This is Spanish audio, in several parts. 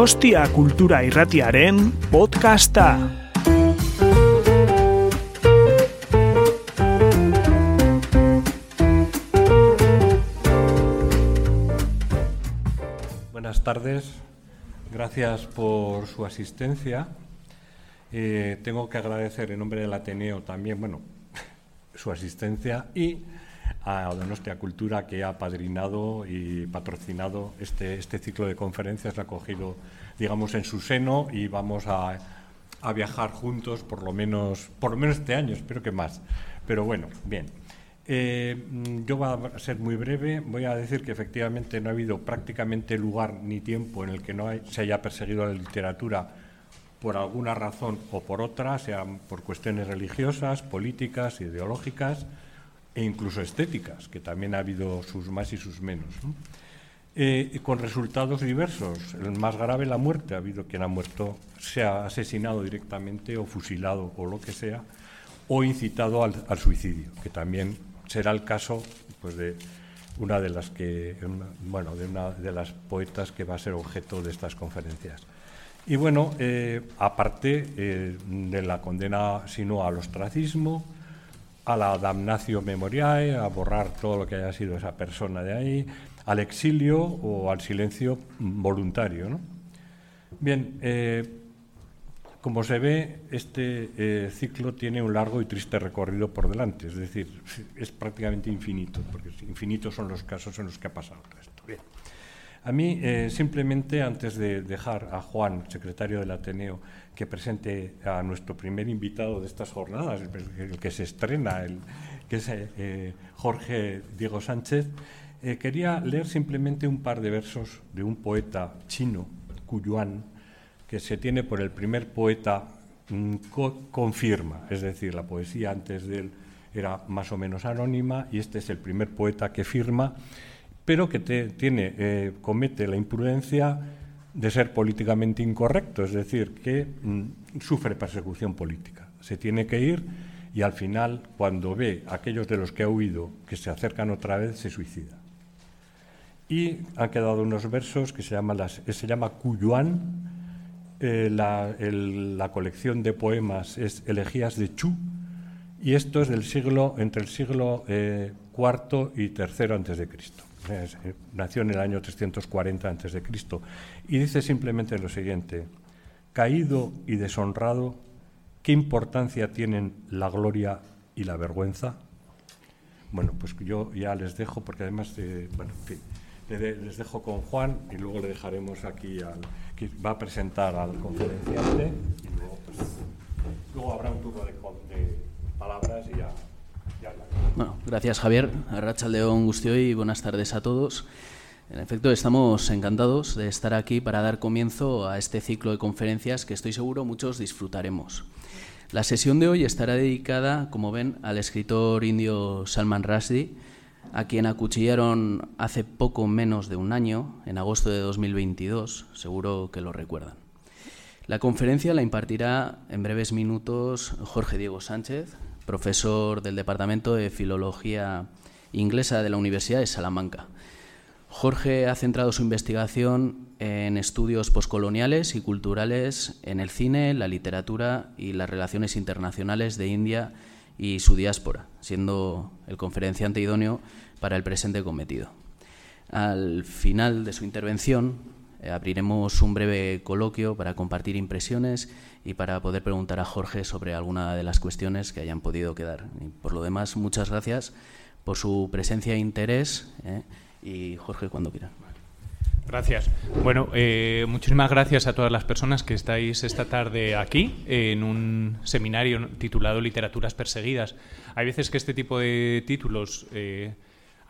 Donostia Kultura Irratiaren podcasta. Buenas tardes, gracias por su asistencia. Eh, tengo que agradecer en nombre del Ateneo también, bueno, su asistencia y a Donostia Cultura que ha padrinado y patrocinado este, este ciclo de conferencias, lo ha cogido, digamos, en su seno y vamos a, a, viajar juntos por lo menos, por lo menos este año, espero que más. Pero bueno, bien. Eh, yo voy a ser muy breve, voy a decir que efectivamente no ha habido prácticamente lugar ni tiempo en el que no se haya perseguido la literatura por alguna razón o por otra, sean por cuestiones religiosas, políticas, ideológicas e incluso estéticas, que también ha habido sus más y sus menos. ¿no? Eh, con resultados diversos. El más grave, la muerte. Ha habido quien ha muerto, se ha asesinado directamente o fusilado o lo que sea, o incitado al, suicidio, que también será el caso pues, de una de las que, bueno, de una de las poetas que va a ser objeto de estas conferencias. Y bueno, eh, aparte eh, de la condena, sino al ostracismo, a la damnatio memoriae, a borrar todo lo que haya sido esa persona de ahí, al exilio o al silencio voluntario. ¿no? Bien, eh, como se ve, este eh, ciclo tiene un largo y triste recorrido por delante, es decir, es prácticamente infinito, porque infinitos son los casos en los que ha pasado esto. Bien. A mí, eh, simplemente, antes de dejar a Juan, secretario del Ateneo, que presente a nuestro primer invitado de estas jornadas, el, que se estrena, el, que es eh, Jorge Diego Sánchez, eh, quería leer simplemente un par de versos de un poeta chino, Cuyuan, que se tiene por el primer poeta mmm, co confirma, es decir, la poesía antes de él era más o menos anónima y este es el primer poeta que firma pero que tiene, eh, comete la imprudencia de ser políticamente incorrecto, es decir, que mm, sufre persecución política. Se tiene que ir y al final, cuando ve a aquellos de los que ha huido que se acercan otra vez, se suicida. Y han quedado unos versos que se llama, las, se llama Cuyuan, eh, la, colección de poemas es Elegías de Chu, y esto es del siglo, entre el siglo eh, IV y III antes de Cristo. Nació en el año 340 a.C. y dice simplemente lo siguiente, caído y deshonrado, ¿qué importancia tienen la gloria y la vergüenza? Bueno, pues yo ya les dejo, porque además, eh, bueno, en fin, les dejo con Juan y luego le dejaremos aquí al que va a presentar al conferenciante y luego, pues, luego habrá un turno de, de palabras y ya. Bueno, gracias Javier, Arrachaldeón Gustio y buenas tardes a todos. En efecto, estamos encantados de estar aquí para dar comienzo a este ciclo de conferencias que estoy seguro muchos disfrutaremos. La sesión de hoy estará dedicada, como ven, al escritor indio Salman Rushdie, a quien acuchillaron hace poco menos de un año, en agosto de 2022, seguro que lo recuerdan. La conferencia la impartirá en breves minutos Jorge Diego Sánchez, profesor del Departamento de Filología Inglesa de la Universidad de Salamanca. Jorge ha centrado su investigación en estudios poscoloniales y culturales en el cine, la literatura y las relaciones internacionales de India y su diáspora, siendo el conferenciante idóneo para el presente cometido. Al final de su intervención, eh, abriremos un breve coloquio para compartir impresiones y para poder preguntar a Jorge sobre alguna de las cuestiones que hayan podido quedar. Y por lo demás, muchas gracias por su presencia e interés. ¿eh? Y Jorge, cuando quiera. Gracias. Bueno, eh, muchísimas gracias a todas las personas que estáis esta tarde aquí en un seminario titulado Literaturas Perseguidas. Hay veces que este tipo de títulos eh,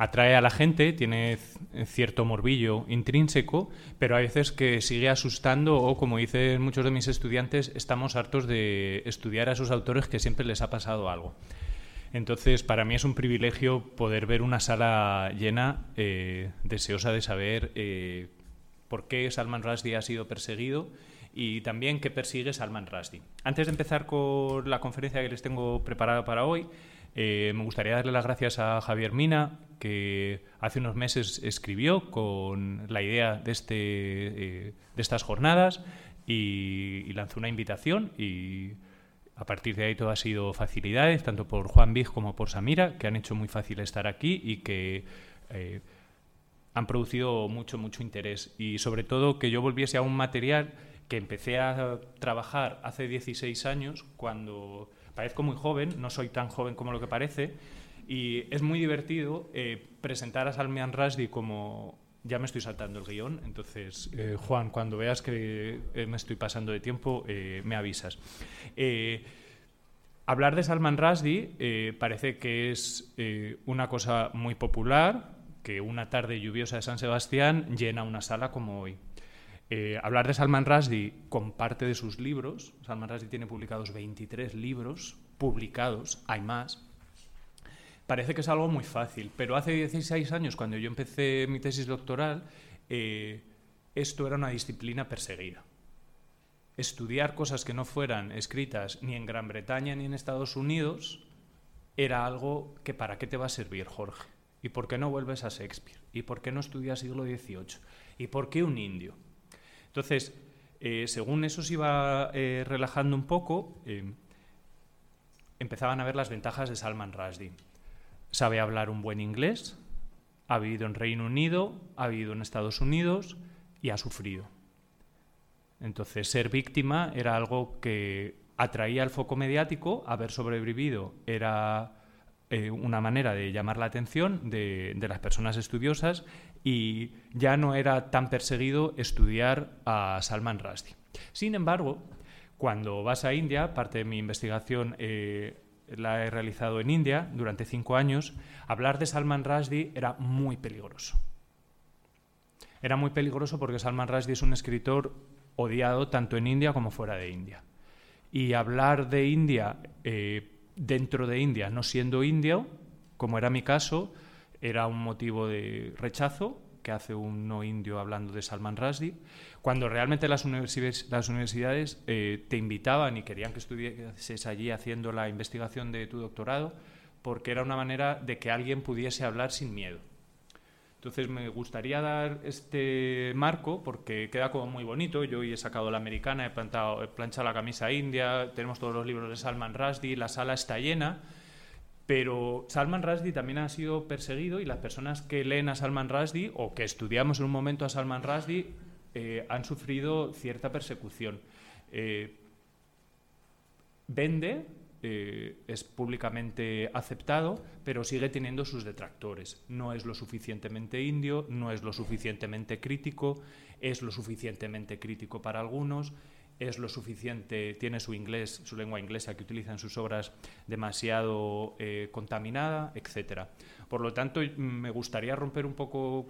atrae a la gente, tiene cierto morbillo intrínseco, pero hay veces que sigue asustando o, como dicen muchos de mis estudiantes, estamos hartos de estudiar a esos autores que siempre les ha pasado algo. Entonces, para mí es un privilegio poder ver una sala llena, eh, deseosa de saber eh, por qué Salman Rushdie ha sido perseguido y también qué persigue Salman Rushdie. Antes de empezar con la conferencia que les tengo preparada para hoy, me gustaría darle las gracias a Javier Mina, que hace unos meses escribió con la idea de, este, de estas jornadas y, lanzó una invitación y a partir de ahí todo ha sido facilidades, tanto por Juan Big como por Samira, que han hecho muy fácil estar aquí y que eh, han producido mucho, mucho interés. Y sobre todo que yo volviese a un material que empecé a trabajar hace 16 años, cuando parezco muy joven, no soy tan joven como lo que parece, y es muy divertido eh, presentar a Salman Rushdie como ya me estoy saltando el guion, entonces, eh, Juan, cuando veas que eh, me estoy pasando de tiempo, me avisas. hablar de Salman Rushdie parece que es una cosa muy popular, que una tarde lluviosa de San Sebastián llena una sala como hoy. Hablar de Salman Rushdie con parte de sus libros, Salman Rushdie tiene publicados 23 libros, publicados, hay más, parece que es algo muy fácil, pero hace 16 años, cuando yo empecé mi tesis doctoral, eh, esto era una disciplina perseguida. Estudiar cosas que no fueran escritas ni en Gran Bretaña ni en Estados Unidos era algo que para qué te va a servir, Jorge. ¿Y por qué no vuelves a Shakespeare? ¿Y por qué no estudias siglo XVIII? ¿Y por qué un indio? Entonces, eh, según eso se iba eh, relajando un poco, empezaban a ver las ventajas de Salman Rushdie sabe hablar un buen inglés, ha vivido en Reino Unido, ha vivido en Estados Unidos y ha sufrido. Entonces, ser víctima era algo que atraía el foco mediático, haber sobrevivido era eh, una manera de llamar la atención de, las personas estudiosas y ya no era tan perseguido estudiar a Salman Rushdie. Sin embargo, cuando vas a India, parte de mi investigación eh, la he realizado en India durante cinco años, hablar de Salman Rushdie era muy peligroso. Era muy peligroso porque Salman Rushdie es un escritor odiado tanto en India como fuera de India. Y hablar de India eh, dentro de India, no siendo indio, como era mi caso, era un motivo de rechazo que hace un no indio hablando de Salman Rushdie, cuando realmente las, universidades, eh, te invitaban y querían que estuvieses allí haciendo la investigación de tu doctorado, porque era una manera de que alguien pudiese hablar sin miedo. Entonces me gustaría dar este marco porque queda como muy bonito. Yo hoy he sacado la americana, he, plantado, he planchado la camisa india, tenemos todos los libros de Salman Rushdie, la sala está llena pero Salman Rushdie también ha sido perseguido y las personas que leen a Salman Rushdie o que estudiamos en un momento a Salman Rushdie eh, han sufrido cierta persecución. Eh, vende, eh, es públicamente aceptado, pero sigue teniendo sus detractores. No es lo suficientemente indio, no es lo suficientemente crítico, es lo suficientemente crítico para algunos es lo suficiente, tiene su inglés, su lengua inglesa que utiliza en sus obras demasiado eh, contaminada, etcétera. Por lo tanto, me gustaría romper un poco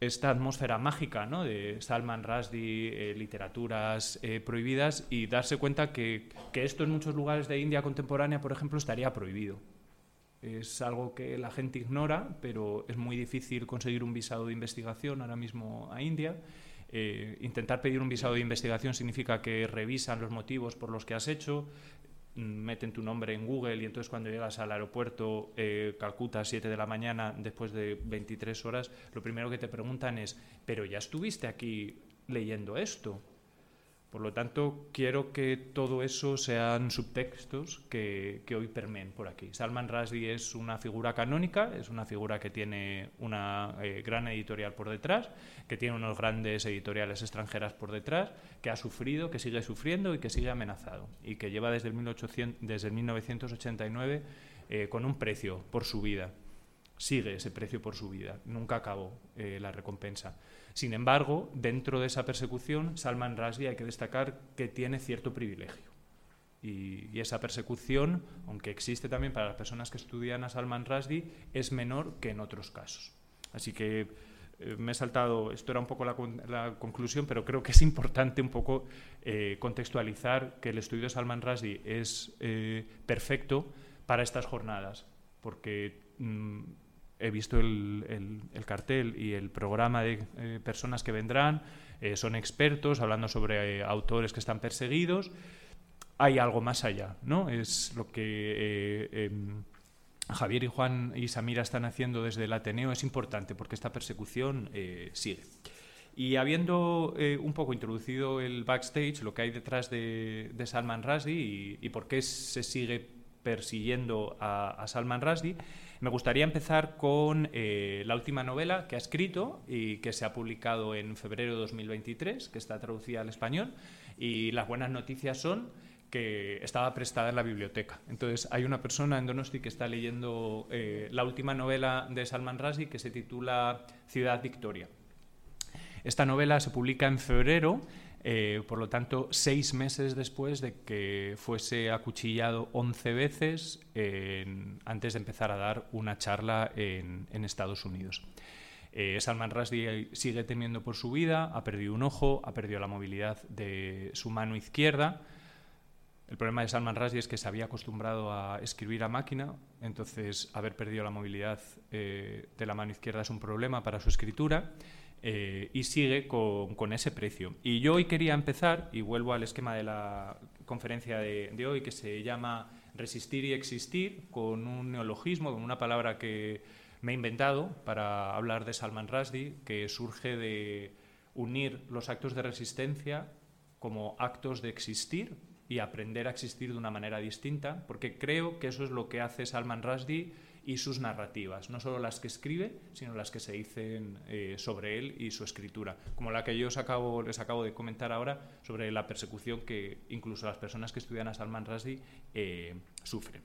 esta atmósfera mágica ¿no? de Salman Rushdie, eh, literaturas eh, prohibidas y darse cuenta que, que, esto en muchos lugares de India contemporánea, por ejemplo, estaría prohibido. Es algo que la gente ignora, pero es muy difícil conseguir un visado de investigación ahora mismo a India eh, intentar pedir un visado de investigación significa que revisan los motivos por los que has hecho, mm, meten tu nombre en Google y entonces cuando llegas al aeropuerto eh, Calcuta a 7 de la mañana después de 23 horas, lo primero que te preguntan es, pero ya estuviste aquí leyendo esto. Por lo tanto, quiero que todo eso sean subtextos que, hoy permeen por aquí. Salman Rushdie es una figura canónica, es una figura que tiene una eh, gran editorial por detrás, que tiene unos grandes editoriales extranjeras por detrás, que ha sufrido, que sigue sufriendo y que sigue amenazado, y que lleva desde el, 1800, desde 1989 eh, con un precio por su vida. Sigue ese precio por su vida, nunca acabó eh, la recompensa. Sin embargo, dentro de esa persecución, Salman Rushdie hay que destacar que tiene cierto privilegio. Y, esa persecución, aunque existe también para las personas que estudian a Salman Rushdie, es menor que en otros casos. Así que eh, me he saltado, esto era un poco la, conclusión, pero creo que es importante un poco eh, contextualizar que el estudio de Salman Rushdie es eh, perfecto para estas jornadas, porque mm, he visto el, cartel y el programa de eh, personas que vendrán, eh, son expertos hablando sobre eh, autores que están perseguidos. Hay algo más allá, ¿no? Es lo que em, Javier y Juan y Samira están haciendo desde el Ateneo es importante porque esta persecución sigue. Y habiendo un poco introducido el backstage, lo que hay detrás de, Salman Rushdie y, por qué se sigue persiguiendo a, Salman Rushdie, me gustaría empezar con eh, la última novela que ha escrito y que se ha publicado en febrero de 2023, que está traducida al español. Y las buenas noticias son que estaba prestada en la biblioteca. Entonces, hay una persona en Donosti que está leyendo eh, la última novela de Salman Rushdie que se titula Ciudad Victoria. Esta novela se publica en febrero, eh, por lo tanto, seis meses después de que fuese acuchillado 11 veces antes de empezar a dar una charla en, Estados Unidos. Eh, Salman Rushdie sigue temiendo por su vida, ha perdido un ojo, ha perdido la movilidad de su mano izquierda, el problema de Salman Rushdie es que se había acostumbrado a escribir a máquina, entonces haber perdido la movilidad eh, de la mano izquierda es un problema para su escritura eh, y sigue con, ese precio. Y yo hoy quería empezar, y vuelvo al esquema de la conferencia de, hoy, que se llama Resistir y Existir, con un neologismo, con una palabra que me he inventado para hablar de Salman Rushdie, que surge de unir los actos de resistencia como actos de existir y aprender a existir de una manera distinta, porque creo que eso es lo que hace Salman Rushdie y sus narrativas, no solo las que escribe, sino las que se dicen eh, sobre él y su escritura, como la que yo les acabo de comentar ahora sobre la persecución que incluso las personas que estudian a Salman Rushdie eh, sufren.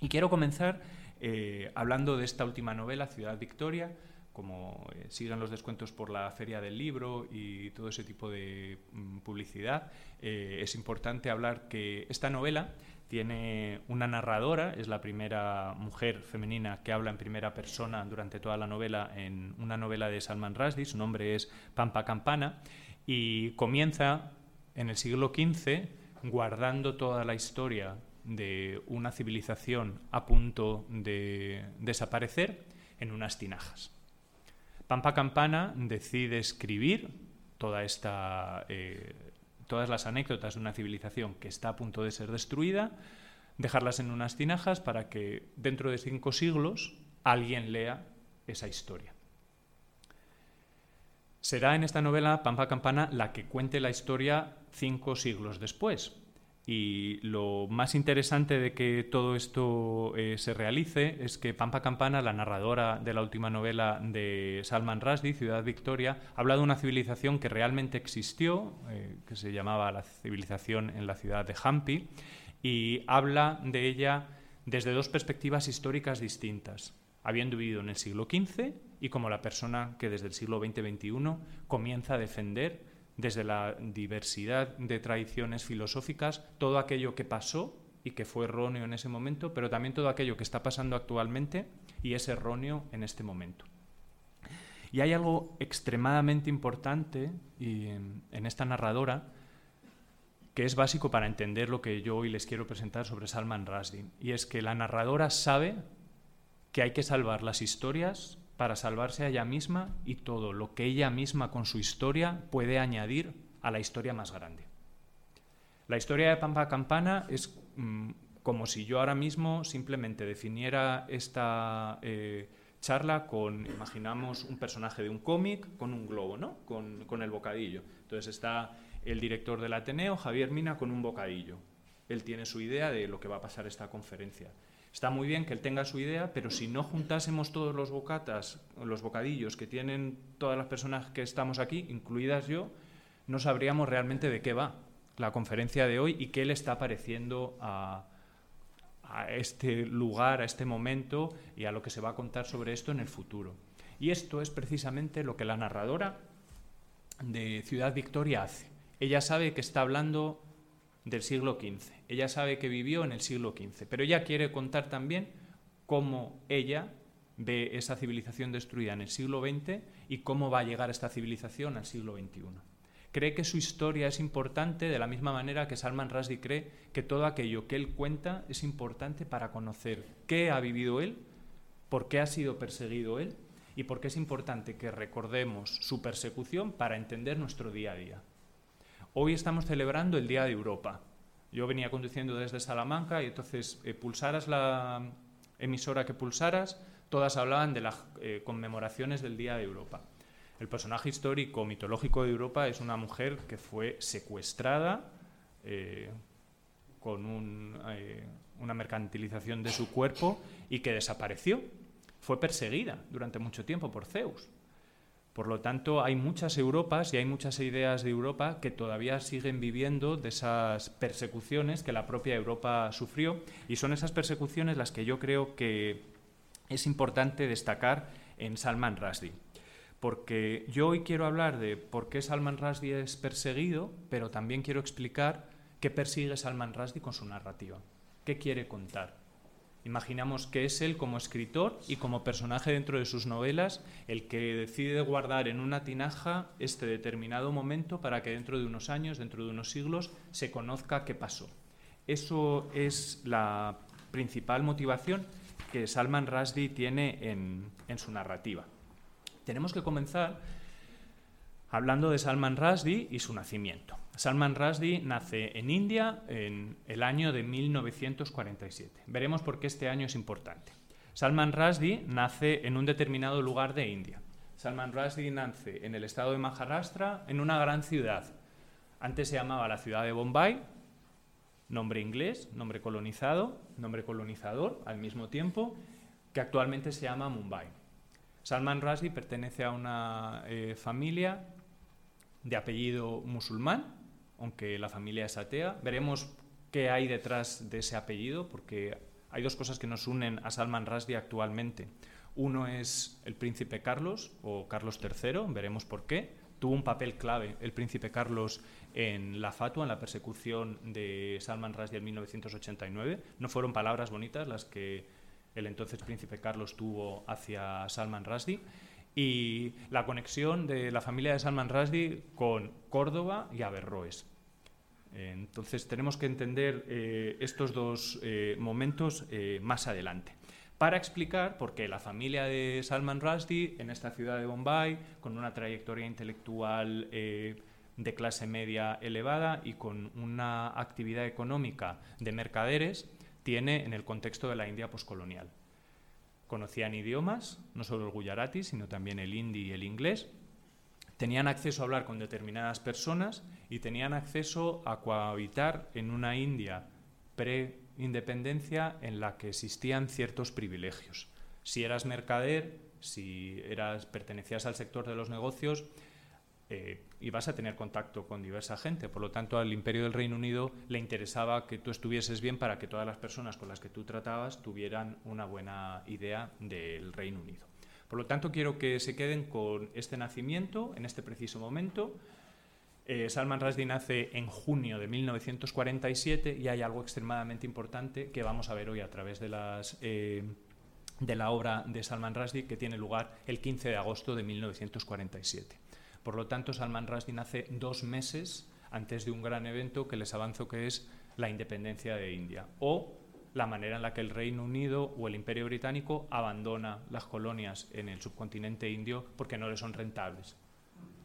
Y quiero comenzar eh, hablando de esta última novela, Ciudad Victoria, como eh, siguen los descuentos por la feria del libro y todo ese tipo de mm, publicidad, es importante hablar que esta novela tiene una narradora, es la primera mujer femenina que habla en primera persona durante toda la novela en una novela de Salman Rushdie, su nombre es Pampa Campana, y comienza en el siglo XV guardando toda la historia de una civilización a punto de desaparecer en unas tinajas. Pampa Campana decide escribir toda esta, eh, todas las anécdotas de una civilización que está a punto de ser destruida, dejarlas en unas tinajas para que dentro de cinco siglos alguien lea esa historia. Será en esta novela Pampa Campana la que cuente la historia cinco siglos después, y lo más interesante de que todo esto eh, se realice es que Pampa Campana, la narradora de la última novela de Salman Rushdie, Ciudad Victoria, habla de una civilización que realmente existió, eh, que se llamaba la civilización en la ciudad de Hampi, y habla de ella desde dos perspectivas históricas distintas, habiendo vivido en el siglo XV y como la persona que desde el siglo XX-XXI comienza a defender desde la diversidad de tradiciones filosóficas, todo aquello que pasó y que fue erróneo en ese momento, pero también todo aquello que está pasando actualmente y es erróneo en este momento. Y hay algo extremadamente importante en, esta narradora que es básico para entender lo que yo hoy les quiero presentar sobre Salman Rushdie, y es que la narradora sabe que hay que salvar las historias para salvarse a ella misma y todo lo que ella misma con su historia puede añadir a la historia más grande. La historia de Pampa Campana es mm, como si yo ahora mismo simplemente definiera esta eh, charla con, imaginamos, un personaje de un cómic con un globo, ¿no? Con, con el bocadillo. Entonces está el director del Ateneo, Javier Mina, con un bocadillo. Él tiene su idea de lo que va a pasar esta conferencia. Está muy bien que él tenga su idea, pero si no juntásemos todos los bocatas, los bocadillos que tienen todas las personas que estamos aquí, incluidas yo, no sabríamos realmente de qué va la conferencia de hoy y qué le está pareciendo a, a este lugar, a este momento y a lo que se va a contar sobre esto en el futuro. Y esto es precisamente lo que la narradora de Ciudad Victoria hace. Ella sabe que está hablando del siglo XV. Ella sabe que vivió en el siglo XV, pero ella quiere contar también cómo ella ve esa civilización destruida en el siglo XX y cómo va a llegar esta civilización al siglo XXI. Cree que su historia es importante de la misma manera que Salman Rushdie cree que todo aquello que él cuenta es importante para conocer qué ha vivido él, por qué ha sido perseguido él y por qué es importante que recordemos su persecución para entender nuestro día a día. Hoy estamos celebrando el Día de Europa. Yo venía conduciendo desde Salamanca y entonces eh, pulsaras la, emisora que pulsaras, todas hablaban de las eh, conmemoraciones del Día de Europa. El personaje histórico mitológico de Europa es una mujer que fue secuestrada eh, con una mercantilización de su cuerpo y que desapareció. Fue perseguida durante mucho tiempo por Zeus. Por lo tanto, hay muchas Europas y hay muchas ideas de Europa que todavía siguen viviendo de esas persecuciones que la propia Europa sufrió y son esas persecuciones las que yo creo que es importante destacar en Salman Rushdie. Porque yo hoy quiero hablar de por qué Salman Rushdie es perseguido, pero también quiero explicar qué persigue Salman Rushdie con su narrativa, qué quiere contar. Imaginamos que es él como escritor y como personaje dentro de sus novelas el que decide guardar en una tinaja este determinado momento para que dentro de unos años, dentro de unos siglos, se conozca qué pasó. Eso es la principal motivación que Salman Rushdie tiene en, en su narrativa. Tenemos que comenzar hablando de Salman Rushdie y su nacimiento. Salman Rushdie nace en India en el año de 1947. Veremos por qué este año es importante. Salman Rushdie nace en un determinado lugar de India. Salman Rushdie nace en el estado de Maharashtra, en una gran ciudad. Antes se llamaba la ciudad de Bombay, nombre inglés, nombre colonizado, nombre colonizador al mismo tiempo, que actualmente se llama Mumbai. Salman Rushdie pertenece a una eh, familia de apellido musulmán, aunque la familia es atea. Veremos qué hay detrás de ese apellido, porque hay dos cosas que nos unen a Salman Rushdie actualmente. Uno es el príncipe Carlos o Carlos III, veremos por qué. Tuvo un papel clave el príncipe Carlos en la fatua, en la persecución de Salman Rushdie en 1989. No fueron palabras bonitas las que el entonces príncipe Carlos tuvo hacia Salman Rushdie y la conexión de la familia de Salman Rushdie con Córdoba y Averroes. Entonces tenemos que entender eh, estos dos eh, momentos eh, más adelante para explicar por qué la familia de Salman Rushdie en esta ciudad de Bombay, con una trayectoria intelectual de clase media elevada y con una actividad económica de mercaderes, tiene en el contexto de la India poscolonial conocían idiomas, no solo el gujarati, sino también el hindi y el inglés, tenían acceso a hablar con determinadas personas y tenían acceso a cohabitar en una India pre-independencia en la que existían ciertos privilegios. Si eras mercader, si eras, pertenecías al sector de los negocios, eh, y vas a tener contacto con diversa gente. Por lo tanto, al Imperio del Reino Unido le interesaba que tú estuvieses bien para que todas las personas con las que tú tratabas tuvieran una buena idea del Reino Unido. Por lo tanto, quiero que se queden con este nacimiento en este preciso momento. Eh, Salman Rushdie nace en junio de 1947 y hay algo extremadamente importante que vamos a ver hoy a través de las eh, de la obra de Salman Rushdie que tiene lugar el 15 de agosto de 1947. Por lo tanto, Salman Rushdie nace dos meses antes de un gran evento que les avanzo que es la independencia de India o la manera en la que el Reino Unido o el Imperio Británico abandona las colonias en el subcontinente indio porque no le son rentables.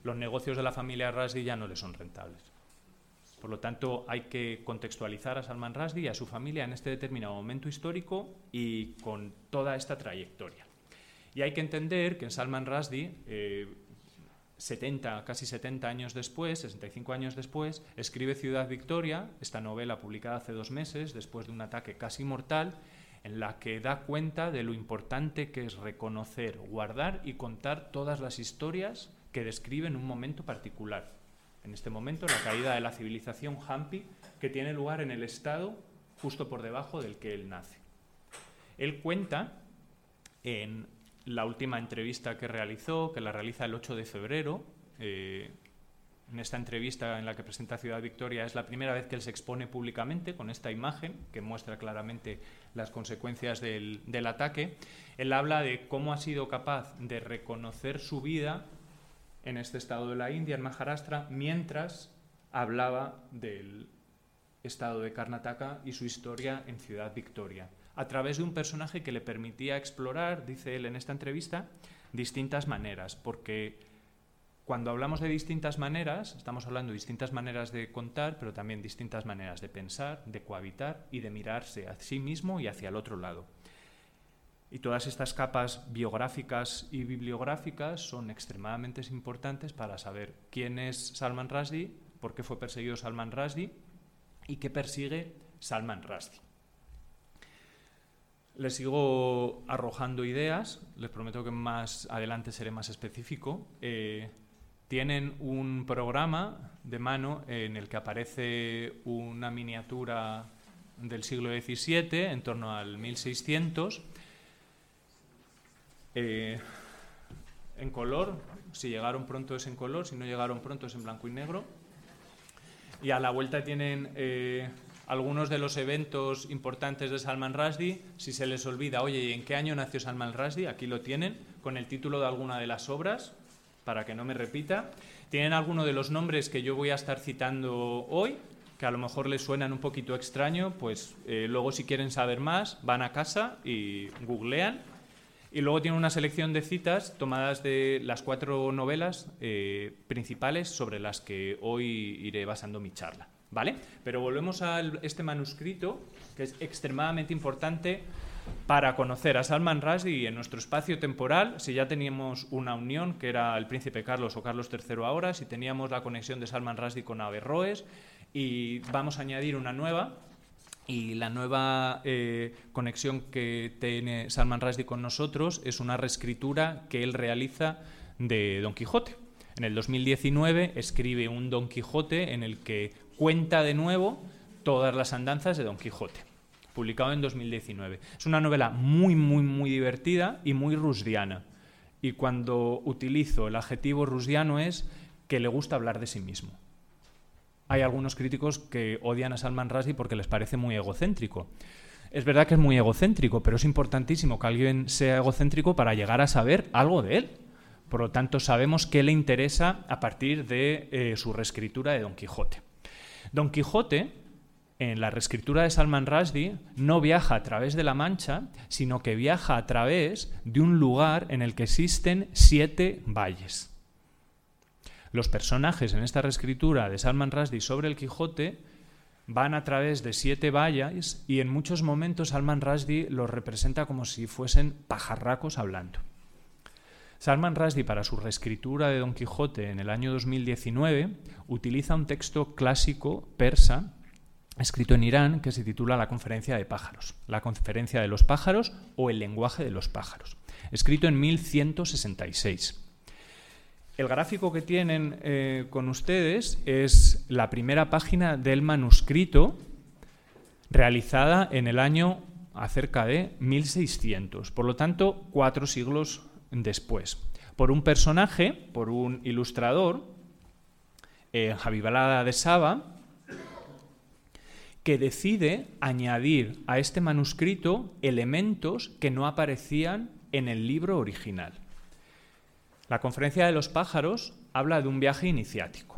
Los negocios de la familia Rushdie ya no le son rentables. Por lo tanto, hay que contextualizar a Salman Rushdie y a su familia en este determinado momento histórico y con toda esta trayectoria. Y hay que entender que en Salman Rushdie eh, 70, casi 70 años después, 65 años después, escribe Ciudad Victoria, esta novela publicada hace dos meses, después de un ataque casi mortal, en la que da cuenta de lo importante que es reconocer, guardar y contar todas las historias que describen un momento particular. En este momento, la caída de la civilización Hampi, que tiene lugar en el estado justo por debajo del que él nace. Él cuenta en la última entrevista que realizó, que la realiza el 8 de febrero. Eh, en esta entrevista en la que presenta Ciudad Victoria es la primera vez que él se expone públicamente con esta imagen que muestra claramente las consecuencias del, del ataque. Él habla de cómo ha sido capaz de reconocer su vida en este estado de la India, en Maharashtra, mientras hablaba del estado de Karnataka y su historia en Ciudad Victoria a través de un personaje que le permitía explorar, dice él en esta entrevista, distintas maneras, porque cuando hablamos de distintas maneras, estamos hablando de distintas maneras de contar, pero también distintas maneras de pensar, de cohabitar y de mirarse a sí mismo y hacia el otro lado. Y todas estas capas biográficas y bibliográficas son extremadamente importantes para saber quién es Salman Rushdie, por qué fue perseguido Salman Rushdie y qué persigue Salman Rushdie. Les sigo arrojando ideas, les prometo que más adelante seré más específico. Eh, tienen un programa de mano en el que aparece una miniatura del siglo XVII, en torno al 1600, eh, en color, si llegaron pronto es en color, si no llegaron pronto es en blanco y negro. Y a la vuelta tienen eh, algunos de los eventos importantes de Salman Rushdie. Si se les olvida, oye, ¿y en qué año nació Salman Rushdie? Aquí lo tienen, con el título de alguna de las obras, para que no me repita. Tienen algunos de los nombres que yo voy a estar citando hoy, que a lo mejor les suenan un poquito extraño, pues eh, luego si quieren saber más, van a casa y googlean y luego tiene una selección de citas tomadas de las cuatro novelas eh, principales sobre las que hoy iré basando mi charla. ¿Vale? Pero volvemos a este manuscrito, que es extremadamente importante para conocer a Salman Rushdie en nuestro espacio temporal, si ya teníamos una unión, que era el príncipe Carlos o Carlos III ahora, si teníamos la conexión de Salman Rushdie con Averroes, y vamos a añadir una nueva, y la nueva eh, conexión que tiene Salman Rushdie con nosotros es una reescritura que él realiza de Don Quijote. En el 2019 escribe un Don Quijote en el que cuenta de nuevo todas las andanzas de Don Quijote, publicado en 2019. Es una novela muy, muy, muy divertida y muy rusdiana. Y cuando utilizo el adjetivo rusdiano es que le gusta hablar de sí mismo hay algunos críticos que odian a Salman Rushdie porque les parece muy egocéntrico. Es verdad que es muy egocéntrico, pero es importantísimo que alguien sea egocéntrico para llegar a saber algo de él. Por lo tanto, sabemos qué le interesa a partir de eh, su reescritura de Don Quijote. Don Quijote, en la reescritura de Salman Rushdie, no viaja a través de la Mancha, sino que viaja a través de un lugar en el que existen siete valles. Los personajes en esta reescritura de Salman Rushdie sobre el Quijote van a través de siete vallas y en muchos momentos Salman Rushdie los representa como si fuesen pajarracos hablando. Salman Rushdie para su reescritura de Don Quijote en el año 2019 utiliza un texto clásico persa escrito en Irán que se titula La conferencia de pájaros, la conferencia de los pájaros o el lenguaje de los pájaros, escrito en 1166. El gráfico que tienen eh, con ustedes es la primera página del manuscrito realizada en el año acerca de 1600, por lo tanto, cuatro siglos después, por un personaje, por un ilustrador, eh, de Saba, que decide añadir a este manuscrito elementos que no aparecían en el libro original. La conferencia de los pájaros habla de un viaje iniciático,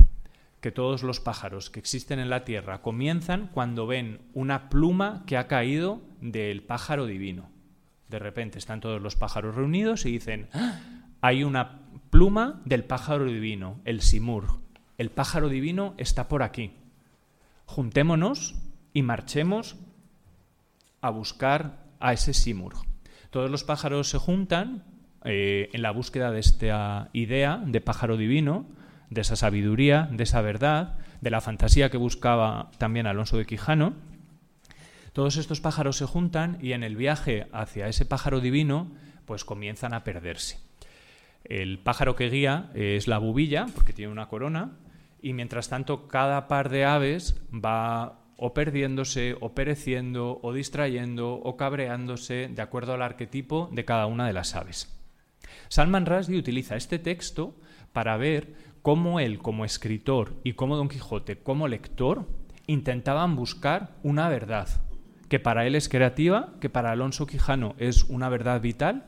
que todos los pájaros que existen en la Tierra comienzan cuando ven una pluma que ha caído del pájaro divino. De repente están todos los pájaros reunidos y dicen, ¡Ah! hay una pluma del pájaro divino, el simur. El pájaro divino está por aquí. Juntémonos y marchemos a buscar a ese simur. Todos los pájaros se juntan eh, en la búsqueda de esta idea de pájaro divino, de esa sabiduría, de esa verdad, de la fantasía que buscaba también Alonso de Quijano. Todos estos pájaros se juntan y en el viaje hacia ese pájaro divino, pues comienzan a perderse. El pájaro que guía es la bubilla, porque tiene una corona, y mientras tanto cada par de aves va o perdiéndose, o pereciendo, o distrayendo, o cabreándose, de acuerdo al arquetipo de cada una de las aves. Salman Rushdie utiliza este texto para ver cómo él como escritor y cómo Don Quijote como lector intentaban buscar una verdad, que para él es creativa, que para Alonso Quijano es una verdad vital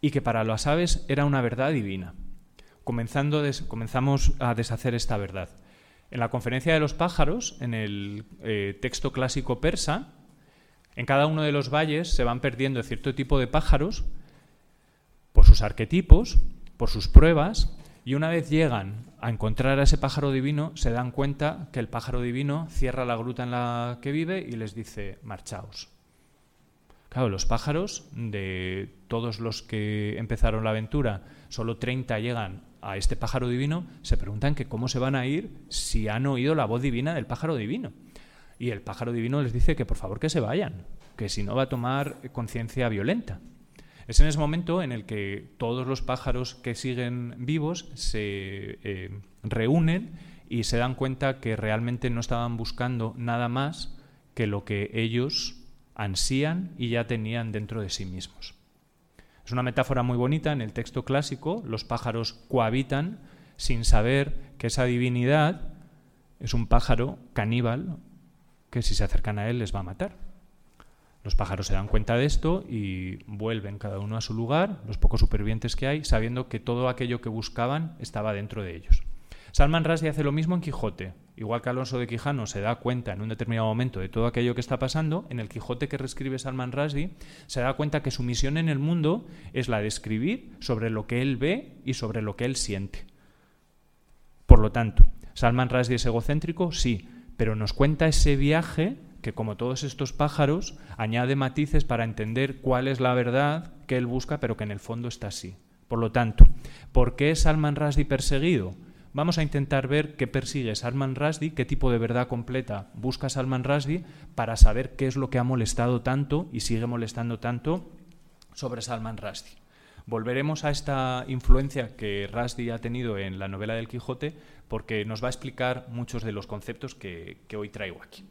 y que para las aves era una verdad divina. Comenzando comenzamos a deshacer esta verdad. En la conferencia de los pájaros, en el eh, texto clásico persa, en cada uno de los valles se van perdiendo cierto tipo de pájaros por sus arquetipos, por sus pruebas, y una vez llegan a encontrar a ese pájaro divino, se dan cuenta que el pájaro divino cierra la gruta en la que vive y les dice, marchaos. Claro, los pájaros, de todos los que empezaron la aventura, solo 30 llegan a este pájaro divino, se preguntan que cómo se van a ir si han oído la voz divina del pájaro divino. Y el pájaro divino les dice que por favor que se vayan, que si no va a tomar conciencia violenta. Es en ese momento en el que todos los pájaros que siguen vivos se eh, reúnen y se dan cuenta que realmente no estaban buscando nada más que lo que ellos ansían y ya tenían dentro de sí mismos. Es una metáfora muy bonita. En el texto clásico, los pájaros cohabitan sin saber que esa divinidad es un pájaro caníbal que si se acercan a él les va a matar. Los pájaros se dan cuenta de esto y vuelven cada uno a su lugar, los pocos supervivientes que hay, sabiendo que todo aquello que buscaban estaba dentro de ellos. Salman Rushdie hace lo mismo en Quijote. Igual que Alonso de Quijano se da cuenta en un determinado momento de todo aquello que está pasando, en el Quijote que reescribe Salman Rushdie se da cuenta que su misión en el mundo es la de escribir sobre lo que él ve y sobre lo que él siente. Por lo tanto, Salman Rushdie es egocéntrico, sí, pero nos cuenta ese viaje que como todos estos pájaros añade matices para entender cuál es la verdad que él busca, pero que en el fondo está así. Por lo tanto, ¿por qué es Salman Rushdie perseguido? Vamos a intentar ver qué persigue Salman Rushdie, qué tipo de verdad completa busca Salman Rushdie para saber qué es lo que ha molestado tanto y sigue molestando tanto sobre Salman Rushdie. Volveremos a esta influencia que Rushdie ha tenido en la novela del Quijote porque nos va a explicar muchos de los conceptos que, hoy traigo aquí.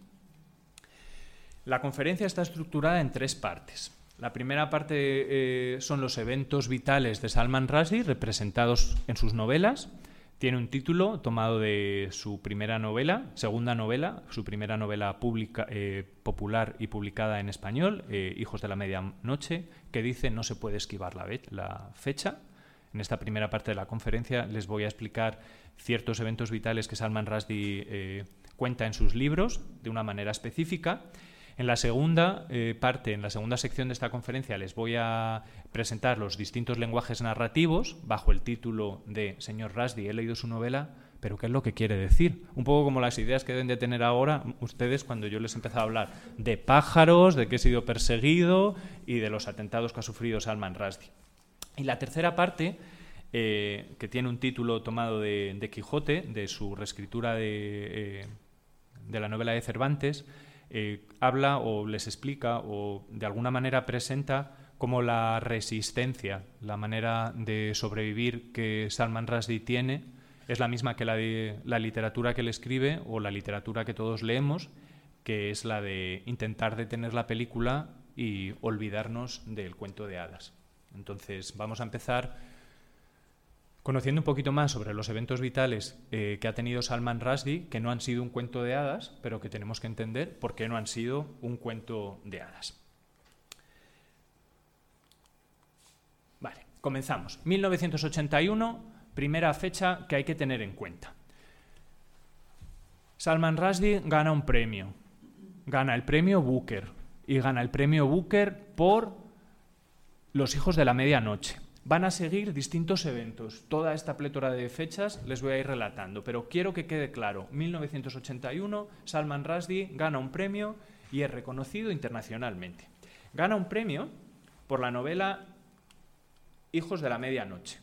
La conferencia está estructurada en tres partes. La primera parte eh, son los eventos vitales de Salman Rushdie representados en sus novelas. Tiene un título tomado de su primera novela, segunda novela, su primera novela pública, eh, popular y publicada en español, eh, Hijos de la Medianoche, que dice no se puede esquivar la, la fecha. En esta primera parte de la conferencia les voy a explicar ciertos eventos vitales que Salman Rushdie eh, cuenta en sus libros de una manera específica en la segunda eh, parte, en la segunda sección de esta conferencia, les voy a presentar los distintos lenguajes narrativos bajo el título de Señor Rushdie, he leído su novela, pero ¿qué es lo que quiere decir? Un poco como las ideas que deben de tener ahora ustedes cuando yo les empezado a hablar de pájaros, de que he sido perseguido y de los atentados que ha sufrido Salman Rushdie. Y la tercera parte, eh, que tiene un título tomado de, Quijote, de su reescritura de, eh, de la novela de Cervantes, eh, habla o les explica o de alguna manera presenta como la resistencia, la manera de sobrevivir que Salman Rushdie tiene es la misma que la de la literatura que él escribe o la literatura que todos leemos, que es la de intentar detener la película y olvidarnos del cuento de hadas. Entonces, vamos a empezar Conociendo un poquito más sobre los eventos vitales eh, que ha tenido Salman Rushdie, que no han sido un cuento de hadas, pero que tenemos que entender por qué no han sido un cuento de hadas. Vale, comenzamos. 1981, primera fecha que hay que tener en cuenta. Salman Rushdie gana un premio. Gana el premio Booker. Y gana el premio Booker por Los hijos de la medianoche. Van a seguir distintos eventos. Toda esta plétora de fechas les voy a ir relatando, pero quiero que quede claro. 1981, Salman Rushdie gana un premio y es reconocido internacionalmente. Gana un premio por la novela Hijos de la Medianoche.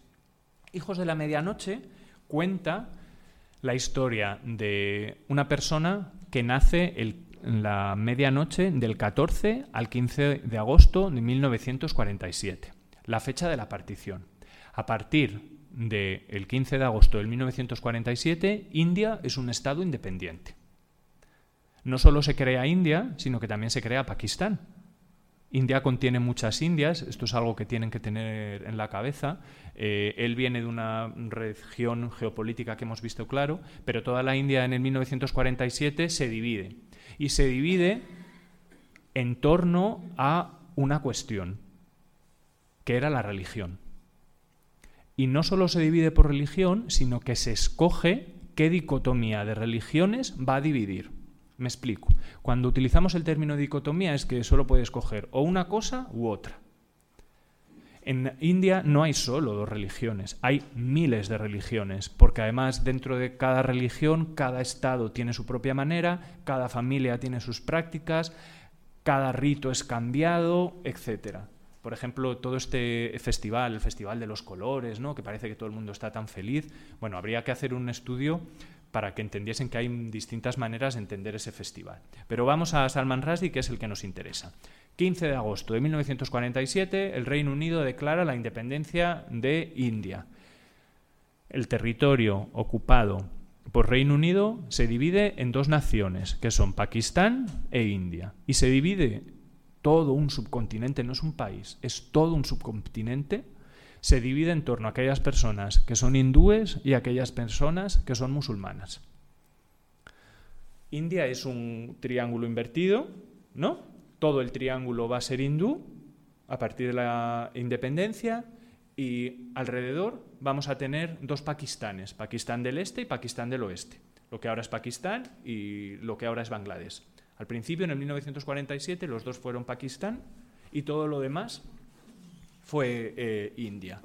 Hijos de la Medianoche cuenta la historia de una persona que nace en la medianoche del 14 al 15 de agosto de 1947 la fecha de la partición. A partir del 15 de agosto de 1947, India es un Estado independiente. No solo se crea India, sino que también se crea Pakistán. India contiene muchas Indias, esto es algo que tienen que tener en la cabeza. Eh, él viene de una región geopolítica que hemos visto claro, pero toda la India en el 1947 se divide. Y se divide en torno a una cuestión, que era la religión. Y no solo se divide por religión, sino que se escoge qué dicotomía de religiones va a dividir. Me explico. Cuando utilizamos el término dicotomía es que solo puede escoger o una cosa u otra. En India no hay solo dos religiones, hay miles de religiones, porque además dentro de cada religión, cada estado tiene su propia manera, cada familia tiene sus prácticas, cada rito es cambiado, etcétera. Por ejemplo, todo este festival, el Festival de los Colores, ¿no? que parece que todo el mundo está tan feliz. Bueno, habría que hacer un estudio para que entendiesen que hay distintas maneras de entender ese festival. Pero vamos a Salman Rushdie, que es el que nos interesa. 15 de agosto de 1947, el Reino Unido declara la independencia de India. El territorio ocupado por Reino Unido se divide en dos naciones, que son Pakistán e India. Y se divide todo un subcontinente, no es un país, es todo un subcontinente, se divide en torno a aquellas personas que son hindúes y aquellas personas que son musulmanas. India es un triángulo invertido, ¿no? Todo el triángulo va a ser hindú a partir de la independencia y alrededor vamos a tener dos Pakistanes, Pakistán del Este y Pakistán del Oeste, lo que ahora es Pakistán y lo que ahora es Bangladesh. Al principio, en el 1947, los dos fueron Pakistán y todo lo demás fue eh, India.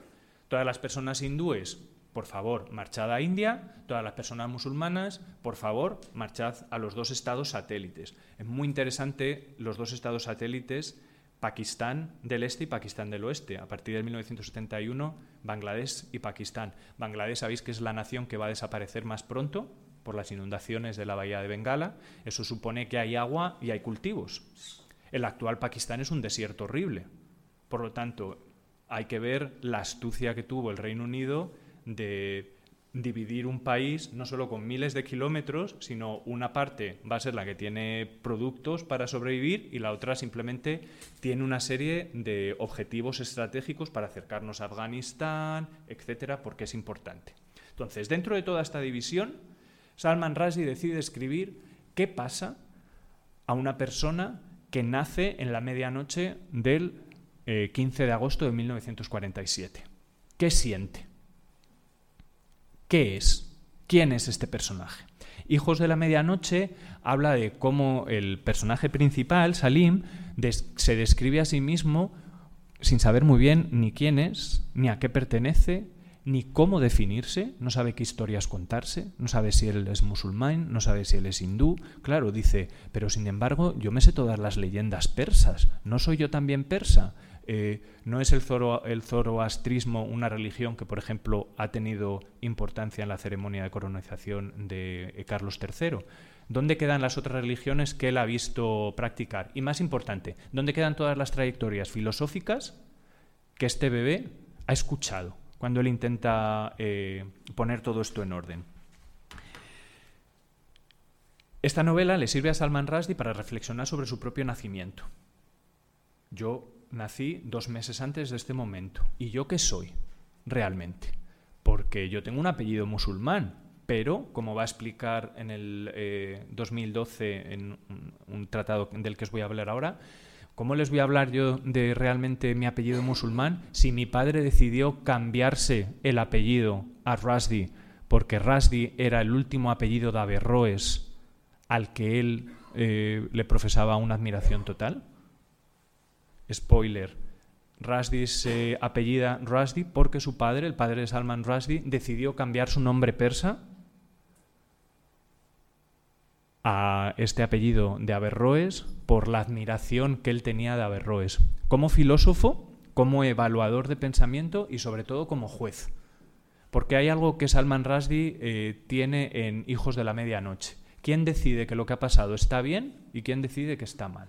Todas las personas hindúes, por favor, marchad a India. Todas las personas musulmanas, por favor, marchad a los dos estados satélites. Es muy interesante los dos estados satélites Pakistán del Este y Pakistán del Oeste. A partir de 1971, Bangladesh y Pakistán. Bangladesh sabéis que es la nación que va a desaparecer más pronto por las inundaciones de la bahía de Bengala. Eso supone que hay agua y hay cultivos. El actual Pakistán es un desierto horrible. Por lo tanto, hay que ver la astucia que tuvo el Reino Unido de dividir un país no solo con miles de kilómetros, sino una parte va a ser la que tiene productos para sobrevivir y la otra simplemente tiene una serie de objetivos estratégicos para acercarnos a Afganistán, etcétera, porque es importante. Entonces, dentro de toda esta división, Salman Rushdie decide escribir qué pasa a una persona que nace en la medianoche del 15 eh, de agosto de 1947. ¿Qué siente? ¿Qué es? ¿Quién es este personaje? Hijos de la Medianoche habla de cómo el personaje principal, Salim, se describe a sí mismo sin saber muy bien ni quién es, ni a qué pertenece, ni cómo definirse, no sabe qué historias contarse, no sabe si él es musulmán, no sabe si él es hindú. Claro, dice, pero sin embargo yo me sé todas las leyendas persas, ¿no soy yo también persa? Eh, no es el, zoroastrismo una religión que, por ejemplo, ha tenido importancia en la ceremonia de colonización de eh, Carlos III. ¿Dónde quedan las otras religiones que él ha visto practicar? Y más importante, ¿dónde quedan todas las trayectorias filosóficas que este bebé ha escuchado cuando él intenta eh, poner todo esto en orden? Esta novela le sirve a Salman Rushdie para reflexionar sobre su propio nacimiento. Yo nací dos meses antes de este momento. ¿Y yo qué soy realmente? Porque yo tengo un apellido musulmán, pero, como va a explicar en el 2012 eh, en un, tratado del que os voy a hablar ahora, ¿cómo les voy a hablar yo de realmente mi apellido musulmán si mi padre decidió cambiarse el apellido a Rasdi porque Rasdi era el último apellido de Averroes al que él eh, le profesaba una admiración total? Spoiler. Rushdie se apellida Rushdie porque su padre, el padre de Salman Rushdie, decidió cambiar su nombre persa a este apellido de Averroes por la admiración que él tenía de Averroes, como filósofo, como evaluador de pensamiento y sobre todo como juez. Porque hay algo que Salman Rushdie eh, tiene en Hijos de la Medianoche. ¿Quién decide que lo que ha pasado está bien y quién decide que está mal?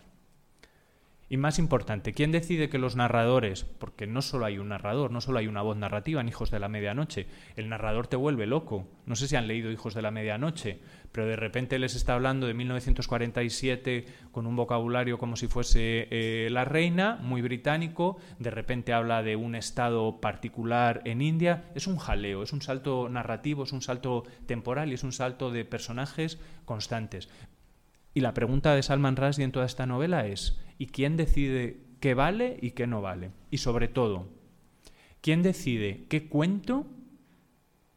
Y más importante, ¿quién decide que los narradores, porque no solo hay un narrador, no solo hay una voz narrativa en Hijos de la Medianoche, el narrador te vuelve loco. No sé si han leído Hijos de la Medianoche, pero de repente les está hablando de 1947 con un vocabulario como si fuese eh, la reina, muy británico, de repente habla de un estado particular en India. Es un jaleo, es un salto narrativo, es un salto temporal y es un salto de personajes constantes. Y la pregunta de Salman Rushdie en toda esta novela es, ¿y quién decide qué vale y qué no vale? Y sobre todo, ¿quién decide qué cuento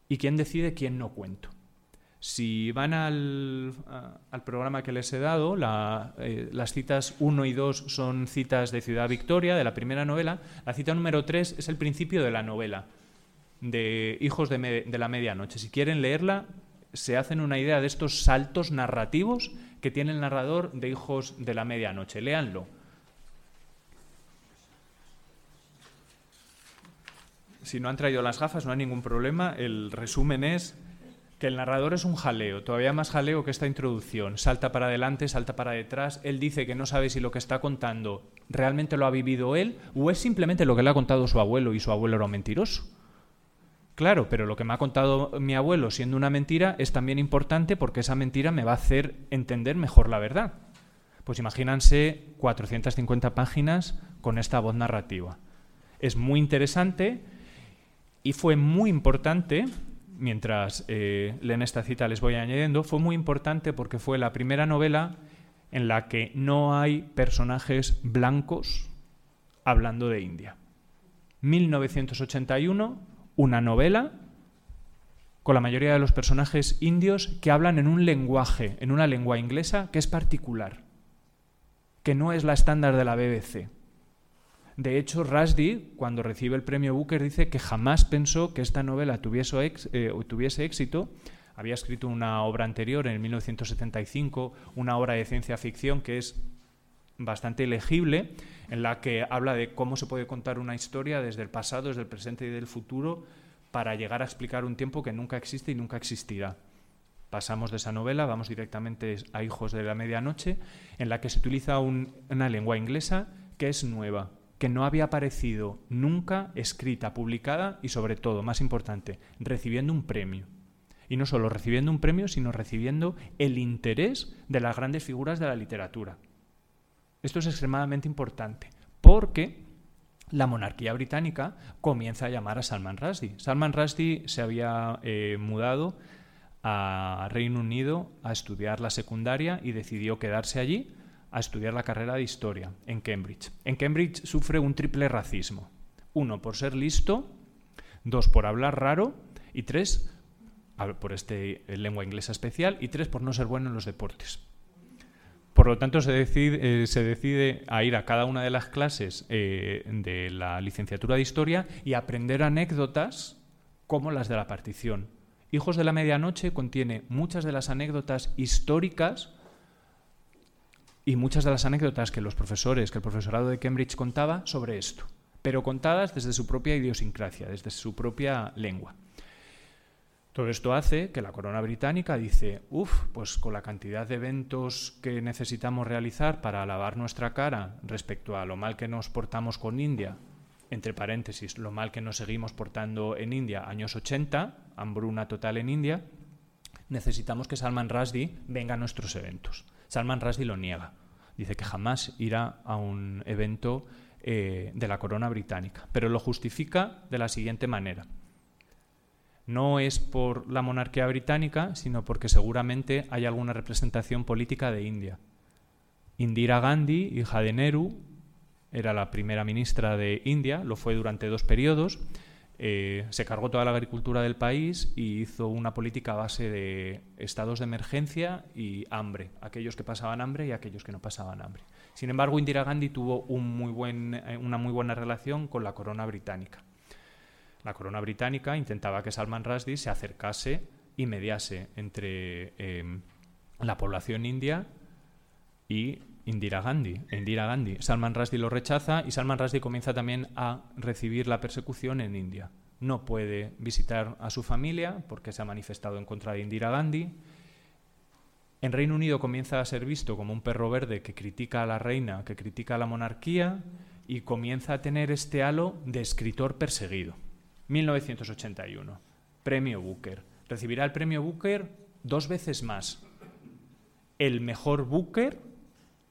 y quién decide quién no cuento? Si van al, programa que les he dado, eh, las citas 1 y 2 son citas de Ciudad Victoria, de la primera novela. La cita número 3 es el principio de la novela, de Hijos de, de la Medianoche. Si quieren leerla, se hacen una idea de estos saltos narrativos que tiene el narrador de Hijos de la Medianoche. Léanlo. Si no han traído las gafas, no hay ningún problema. El resumen es que el narrador es un jaleo, todavía más jaleo que esta introducción. Salta para adelante, salta para detrás. Él dice que no sabe si lo que está contando realmente lo ha vivido él o es simplemente lo que le ha contado su abuelo y su abuelo era un mentiroso. Claro, pero lo que me ha contado mi abuelo siendo una mentira es también importante porque esa mentira me va a hacer entender mejor la verdad. Pues imagínense 450 páginas con esta voz narrativa. Es muy interesante y fue muy importante, mientras eh, leen esta cita les voy añadiendo, fue muy importante porque fue la primera novela en la que no hay personajes blancos hablando de India. 1981 una novela con la mayoría de los personajes indios que hablan en un lenguaje, en una lengua inglesa que es particular, que no es la estándar de la BBC. De hecho, Rushdie, cuando recibe el premio Booker, dice que jamás pensó que esta novela tuviese, eh, éxito. Había escrito una obra anterior, en 1975, una obra de ciencia ficción que es bastante legible, en la que habla de cómo se puede contar una historia desde el pasado, desde el presente y del futuro, para llegar a explicar un tiempo que nunca existe y nunca existirá. Pasamos de esa novela, vamos directamente a Hijos de la Medianoche, en la que se utiliza una lengua inglesa que es nueva, que no había aparecido nunca escrita, publicada y sobre todo, más importante, recibiendo un premio. Y no solo recibiendo un premio, sino recibiendo el interés de las grandes figuras de la literatura. Esto es extremadamente importante porque la monarquía británica comienza a llamar a Salman Rushdie. Salman Rushdie se había eh, mudado a Reino Unido a estudiar la secundaria y decidió quedarse allí a estudiar la carrera de historia en Cambridge. En Cambridge sufre un triple racismo. Uno, por ser listo, dos, por hablar raro y tres, por este lengua inglesa especial y tres, por no ser bueno en los deportes. Por lo tanto, se decide, eh, a ir a cada una de las clases eh, de la licenciatura de Historia y aprender anécdotas como las de la partición. Hijos de la Medianoche contiene muchas de las anécdotas históricas y muchas de las anécdotas que los profesores, que el profesorado de Cambridge contaba sobre esto, pero contadas desde su propia idiosincrasia, desde su propia lengua. Todo esto hace que la corona británica dice, uff, pues con la cantidad de eventos que necesitamos realizar para lavar nuestra cara respecto a lo mal que nos portamos con India, entre paréntesis, lo mal que nos seguimos portando en India, años 80, hambruna total en India, necesitamos que Salman Rushdie venga a nuestros eventos. Salman Rushdie lo niega. Dice que jamás irá a un evento eh, de la corona británica, pero lo justifica de la siguiente manera no es por la monarquía británica, sino porque seguramente hay alguna representación política de India. Indira Gandhi, hija de Nehru, era la primera ministra de India, lo fue durante dos periodos, eh, se cargó toda la agricultura del país y hizo una política a base de estados de emergencia y hambre, aquellos que pasaban hambre y aquellos que no pasaban hambre. Sin embargo, Indira Gandhi tuvo eh, una muy buena relación con la corona británica. La corona británica intentaba que Salman Rushdie se acercase y mediase entre em, la población india y Indira Gandhi. Indira Gandhi. Salman Rushdie lo rechaza y Salman Rushdie comienza también a recibir la persecución en India. No puede visitar a su familia porque se ha manifestado en contra de Indira Gandhi. En Reino Unido comienza a ser visto como un perro verde que critica a la reina, que critica a la monarquía y comienza a tener este halo de escritor perseguido. 1981. Premio Booker. Recibirá el premio Booker dos veces más. El mejor Booker,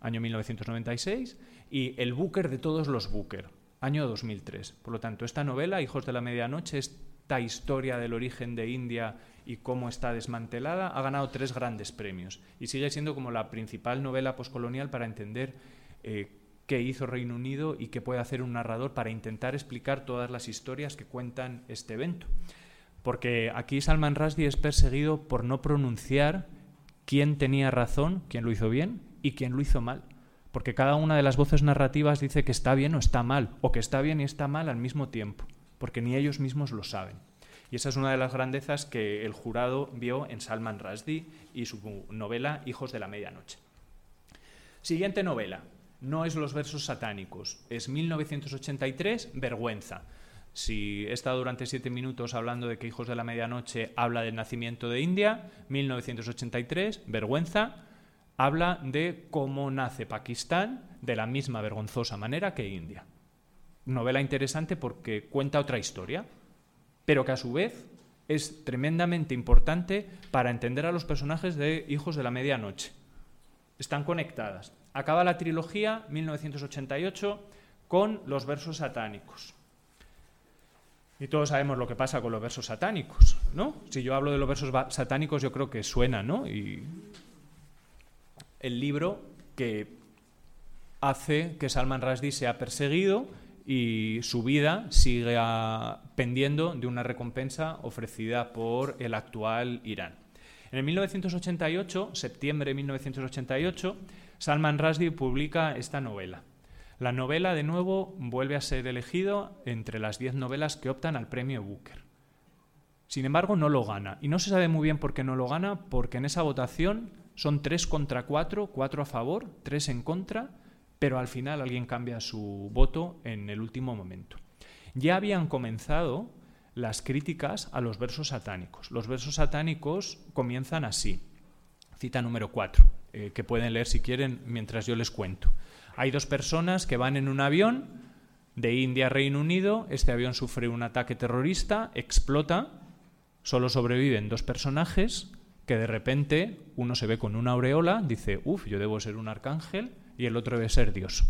año 1996, y el Booker de todos los Booker, año 2003. Por lo tanto, esta novela, Hijos de la Medianoche, esta historia del origen de India y cómo está desmantelada, ha ganado tres grandes premios y sigue siendo como la principal novela poscolonial para entender eh, qué hizo Reino Unido y qué puede hacer un narrador para intentar explicar todas las historias que cuentan este evento. Porque aquí Salman Rushdie es perseguido por no pronunciar quién tenía razón, quién lo hizo bien y quién lo hizo mal. Porque cada una de las voces narrativas dice que está bien o está mal, o que está bien y está mal al mismo tiempo, porque ni ellos mismos lo saben. Y esa es una de las grandezas que el jurado vio en Salman Rushdie y su novela Hijos de la Medianoche. Siguiente novela, no es Los versos satánicos, es 1983, Vergüenza. Si he estado durante siete minutos hablando de que Hijos de la Medianoche habla del nacimiento de India, 1983, Vergüenza, habla de cómo nace Pakistán de la misma vergonzosa manera que India. Novela interesante porque cuenta otra historia, pero que a su vez es tremendamente importante para entender a los personajes de Hijos de la Medianoche. Están conectadas. Acaba la trilogía 1988 con los versos satánicos. Y todos sabemos lo que pasa con los versos satánicos, ¿no? Si yo hablo de los versos satánicos, yo creo que suena, ¿no? Y el libro que hace que Salman Rushdie sea perseguido y su vida sigue pendiendo de una recompensa ofrecida por el actual Irán. En el 1988, septiembre de 1988, Salman Rushdie publica esta novela. La novela, de nuevo, vuelve a ser elegido entre las diez novelas que optan al premio Booker. Sin embargo, no lo gana. Y no se sabe muy bien por qué no lo gana, porque en esa votación son tres contra cuatro, cuatro a favor, tres en contra, pero al final alguien cambia su voto en el último momento. Ya habían comenzado las críticas a los versos satánicos. Los versos satánicos comienzan así. Cita número cuatro, eh, que pueden leer si quieren mientras yo les cuento. Hay dos personas que van en un avión de India a Reino Unido, este avión sufre un ataque terrorista, explota, solo sobreviven dos personajes que de repente uno se ve con una aureola, dice, uff, yo debo ser un arcángel, y el otro debe ser Dios.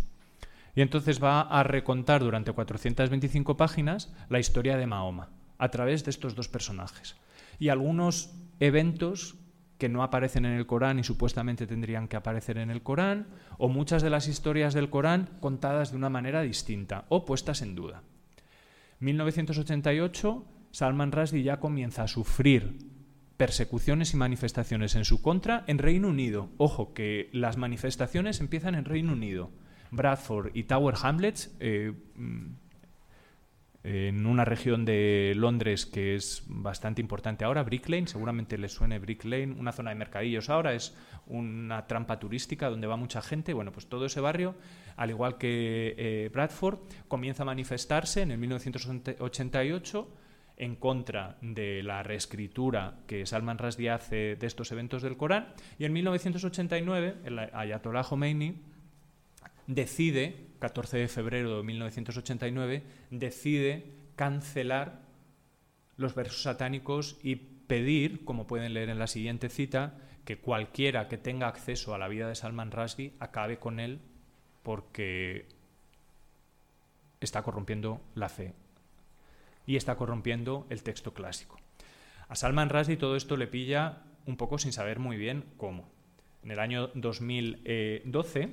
Y entonces va a recontar durante 425 páginas la historia de Mahoma, a través de estos dos personajes. Y algunos eventos que no aparecen en el Corán y supuestamente tendrían que aparecer en el Corán, o muchas de las historias del Corán contadas de una manera distinta o puestas en duda. 1988, Salman Rushdie ya comienza a sufrir persecuciones y manifestaciones en su contra en Reino Unido. Ojo, que las manifestaciones empiezan en Reino Unido. Bradford y Tower Hamlets eh, mm, en una región de Londres que es bastante importante ahora, Brick Lane, seguramente les suene Brick Lane, una zona de mercadillos ahora, es una trampa turística donde va mucha gente. Bueno, pues todo ese barrio, al igual que eh, Bradford, comienza a manifestarse en el 1988 en contra de la reescritura que Salman Rushdie hace de estos eventos del Corán y en 1989 el Ayatollah Khomeini decide 14 de febrero de 1989, decide cancelar los versos satánicos y pedir, como pueden leer en la siguiente cita, que cualquiera que tenga acceso a la vida de Salman Rushdie acabe con él porque está corrompiendo la fe y está corrompiendo el texto clásico. A Salman Rushdie todo esto le pilla un poco sin saber muy bien cómo. En el año 2012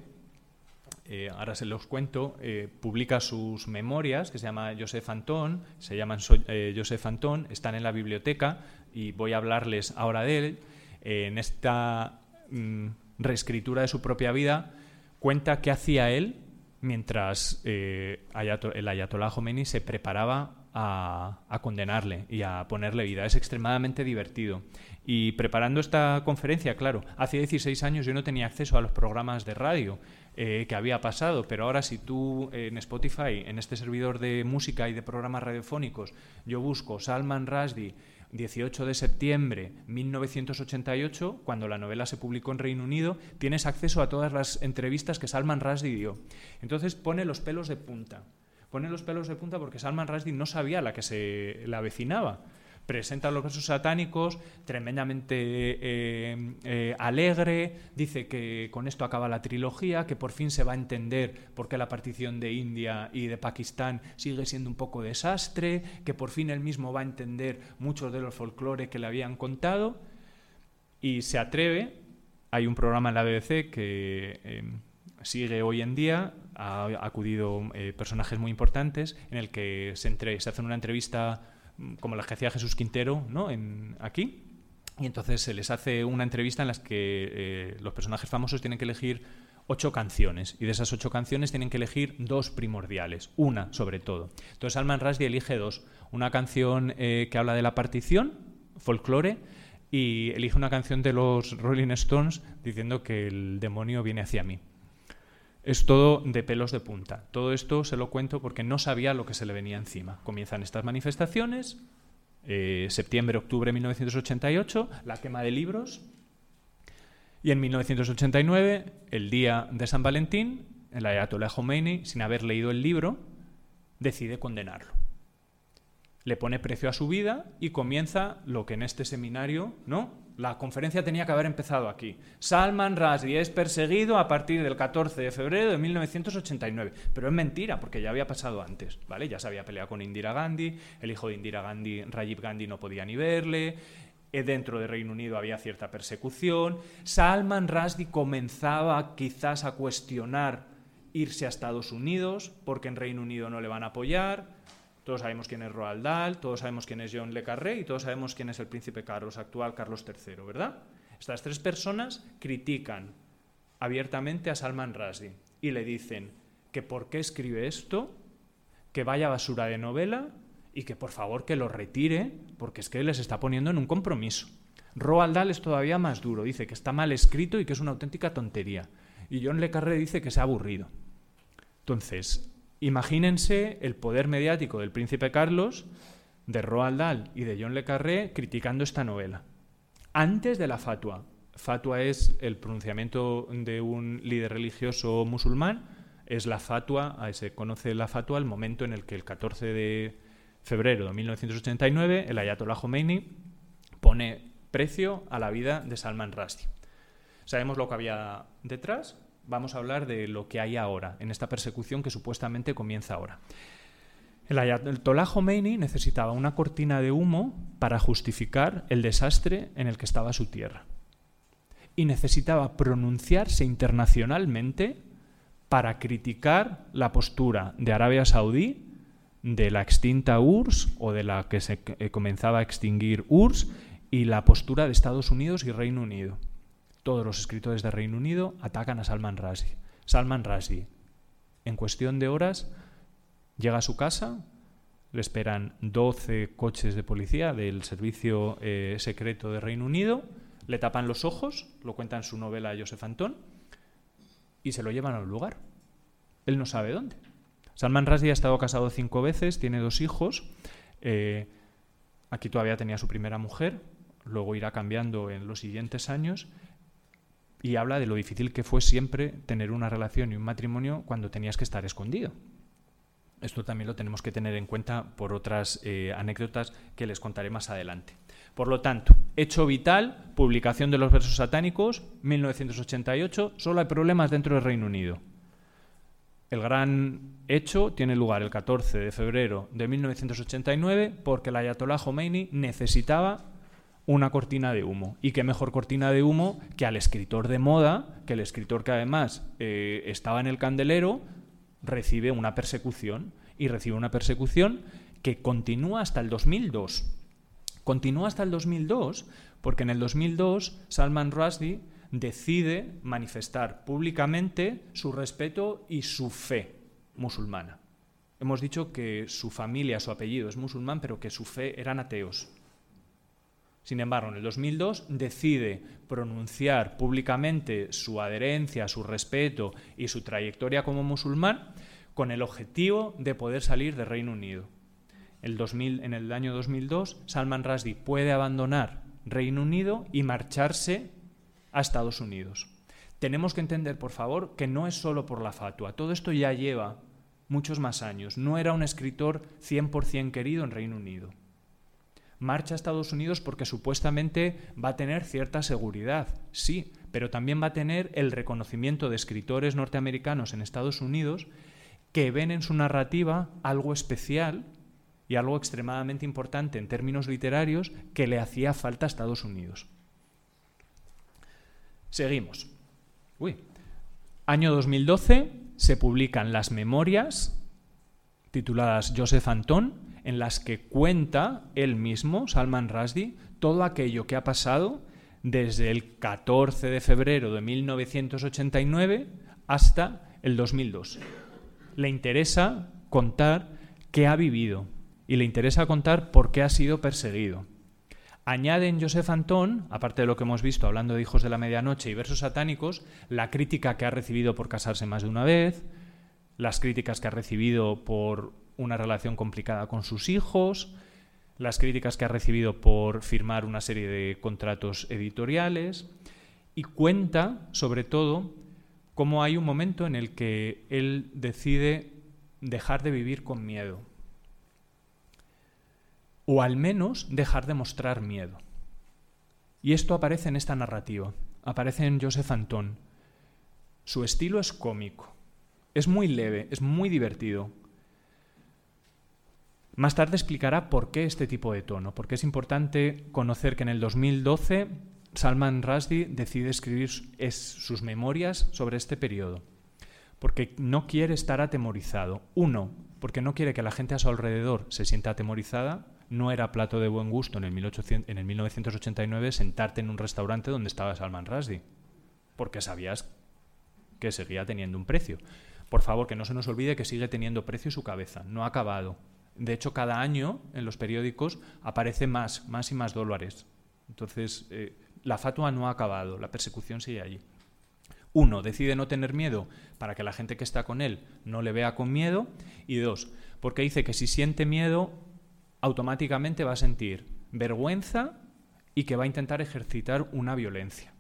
eh, ahora se los cuento, eh, publica sus memorias, que se llama Joseph Antón, se llaman eh, Joseph están en la biblioteca y voy a hablarles ahora de él. en esta mm, reescritura de su propia vida, cuenta qué hacía él mientras el Ayatollah Khomeini se preparaba a, condenarle y a ponerle vida. Es extremadamente divertido. Y preparando esta conferencia, claro, hace 16 años yo no tenía acceso a los programas de radio. Eh, que había pasado, pero ahora si tú en Spotify, en este servidor de música y de programas radiofónicos, yo busco Salman Rushdie 18 de septiembre 1988, cuando la novela se publicó en Reino Unido, tienes acceso a todas las entrevistas que Salman Rushdie dio. Entonces pone los pelos de punta. Pone los pelos de punta porque Salman Rushdie no sabía la que se la avecinaba. Presenta los versos satánicos, tremendamente eh, eh, alegre, dice que con esto acaba la trilogía, que por fin se va a entender por qué la partición de India y de Pakistán sigue siendo un poco desastre, que por fin él mismo va a entender muchos de los folclores que le habían contado, y se atreve, hay un programa en la BBC que... Eh, sigue hoy en día, ha acudido personajes muy importantes en el que se, entre, se hace una entrevista como la que hacía Jesús Quintero ¿no? en, aquí. Y entonces se les hace una entrevista en la que eh, los personajes famosos tienen que elegir ocho canciones y de esas ocho canciones tienen que elegir dos primordiales, una sobre todo. Entonces Salman Rushdie elige dos, una canción eh, que habla de la partición, folclore, y elige una canción de los Rolling Stones diciendo que el demonio viene hacia mí. Es todo de pelos de punta. Todo esto se lo cuento porque no sabía lo que se le venía encima. Comienzan estas manifestaciones, eh, septiembre-octubre de 1988, la quema de libros, y en 1989, el día de San Valentín, el Ayatollah Khomeini, sin haber leído el libro, decide condenarlo. Le pone precio a su vida y comienza lo que en este seminario, ¿no? La conferencia tenía que haber empezado aquí. Salman Rushdie es perseguido a partir del 14 de febrero de 1989. Pero es mentira, porque ya había pasado antes, ¿vale? Ya se había peleado con Indira Gandhi, el hijo de Indira Gandhi, Rajiv Gandhi, no podía ni verle, eh, dentro de Reino Unido había cierta persecución. Salman Rushdie comenzaba quizás a cuestionar irse a Estados Unidos porque en Reino Unido no le van a apoyar. Todos sabemos quién es Roald Dahl, todos sabemos quién es John le Carré y todos sabemos quién es el príncipe Carlos actual, Carlos III, ¿verdad? Estas tres personas critican abiertamente a Salman Rushdie y le dicen que por qué escribe esto, que vaya basura de novela y que por favor que lo retire, porque es que les está poniendo en un compromiso. Roald Dahl es todavía más duro, dice que está mal escrito y que es una auténtica tontería. Y John Le Carré dice que se ha aburrido. Entonces, imagínense el poder mediático del príncipe Carlos, de Roald Dahl y de John Le Carré criticando esta novela. Antes de la fatua. Fatua es el pronunciamiento de un líder religioso musulmán, es la fatua, se conoce la fatua al momento en el que el 14 de febrero de 1989, el Ayatollah Khomeini pone precio a la vida de Salman Rushdie. Sabemos lo que había detrás, vamos a hablar de lo que hay ahora, en esta persecución que supuestamente comienza ahora. El Ayatollah Khomeini necesitaba una cortina de humo para justificar el desastre en el que estaba su tierra. Y necesitaba pronunciarse internacionalmente para criticar la postura de Arabia Saudí de la extinta URSS o de la que se eh, comenzaba a extinguir URSS y la postura de Estados Unidos y Reino Unido. Todos los escritores de Reino Unido atacan a Salman Rushdie. Salman Rushdie, en cuestión de horas, llega a su casa, le esperan 12 coches de policía del servicio eh, secreto de Reino Unido, le tapan los ojos, lo cuenta en su novela Joseph Anton, y se lo llevan a un lugar. Él no sabe dónde. Salman Rushdie ha estado casado cinco veces, tiene dos hijos. Eh, aquí todavía tenía su primera mujer, luego irá cambiando en los siguientes años y habla de lo difícil que fue siempre tener una relación y un matrimonio cuando tenías que estar escondido. Esto también lo tenemos que tener en cuenta por otras eh, anécdotas que les contaré más adelante. Por lo tanto, hecho vital, publicación de los versos satánicos, 1988, solo hay problemas dentro del Reino Unido. El gran hecho tiene lugar el 14 de febrero de 1989 porque el Ayatollah Khomeini necesitaba una cortina de humo. Y qué mejor cortina de humo que al escritor de moda, que el escritor que además eh, estaba en el candelero, recibe una persecución. Y recibe una persecución que continúa hasta el 2002. Continúa hasta el 2002 porque en el 2002 Salman Rushdie decide manifestar públicamente su respeto y su fe musulmana. Hemos dicho que su familia, su apellido es musulmán, pero que su fe eran ateos. Sin embargo, en el 2002 decide pronunciar públicamente su adherencia, su respeto y su trayectoria como musulmán con el objetivo de poder salir del Reino Unido. El 2000, en el año 2002, Salman Rushdie puede abandonar Reino Unido y marcharse a Estados Unidos. Tenemos que entender, por favor, que no es solo por la fatua. Todo esto ya lleva muchos más años. No era un escritor 100% querido en Reino Unido. Marcha a Estados Unidos porque supuestamente va a tener cierta seguridad, sí, pero también va a tener el reconocimiento de escritores norteamericanos en Estados Unidos que ven en su narrativa algo especial y algo extremadamente importante en términos literarios que le hacía falta a Estados Unidos. Seguimos. Uy. Año 2012 se publican las memorias tituladas Joseph Anton, en las que cuenta él mismo, Salman Rushdie, todo aquello que ha pasado desde el 14 de febrero de 1989 hasta el 2002. Le interesa contar qué ha vivido y le interesa contar por qué ha sido perseguido. Añade en Joseph Antón, aparte de lo que hemos visto hablando de Hijos de la Medianoche y versos satánicos, la crítica que ha recibido por casarse más de una vez, las críticas que ha recibido por una relación complicada con sus hijos, las críticas que ha recibido por firmar una serie de contratos editoriales y cuenta, sobre todo, cómo hay un momento en el que él decide dejar de vivir con miedo o al menos dejar de mostrar miedo. Y esto aparece en esta narrativa, aparece en Joseph Antón. Su estilo es cómico, es muy leve, es muy divertido. Más tarde explicará por qué este tipo de tono, porque es importante conocer que en el 2012 Salman Rushdie decide escribir sus memorias sobre este periodo, porque no quiere estar atemorizado. Uno, porque no quiere que la gente a su alrededor se sienta atemorizada, no era plato de buen gusto en el, 1800, en el 1989 sentarte en un restaurante donde estaba Salman Rushdie, porque sabías que seguía teniendo un precio. Por favor, que no se nos olvide que sigue teniendo precio su cabeza, no ha acabado. De hecho, cada año en los periódicos aparece más, más y más dólares. Entonces, eh, la fatua no ha acabado, la persecución sigue allí. Uno, decide no tener miedo para que la gente que está con él no le vea con miedo. Y dos, porque dice que si siente miedo automáticamente va a sentir vergüenza y que va a intentar ejercitar una violencia.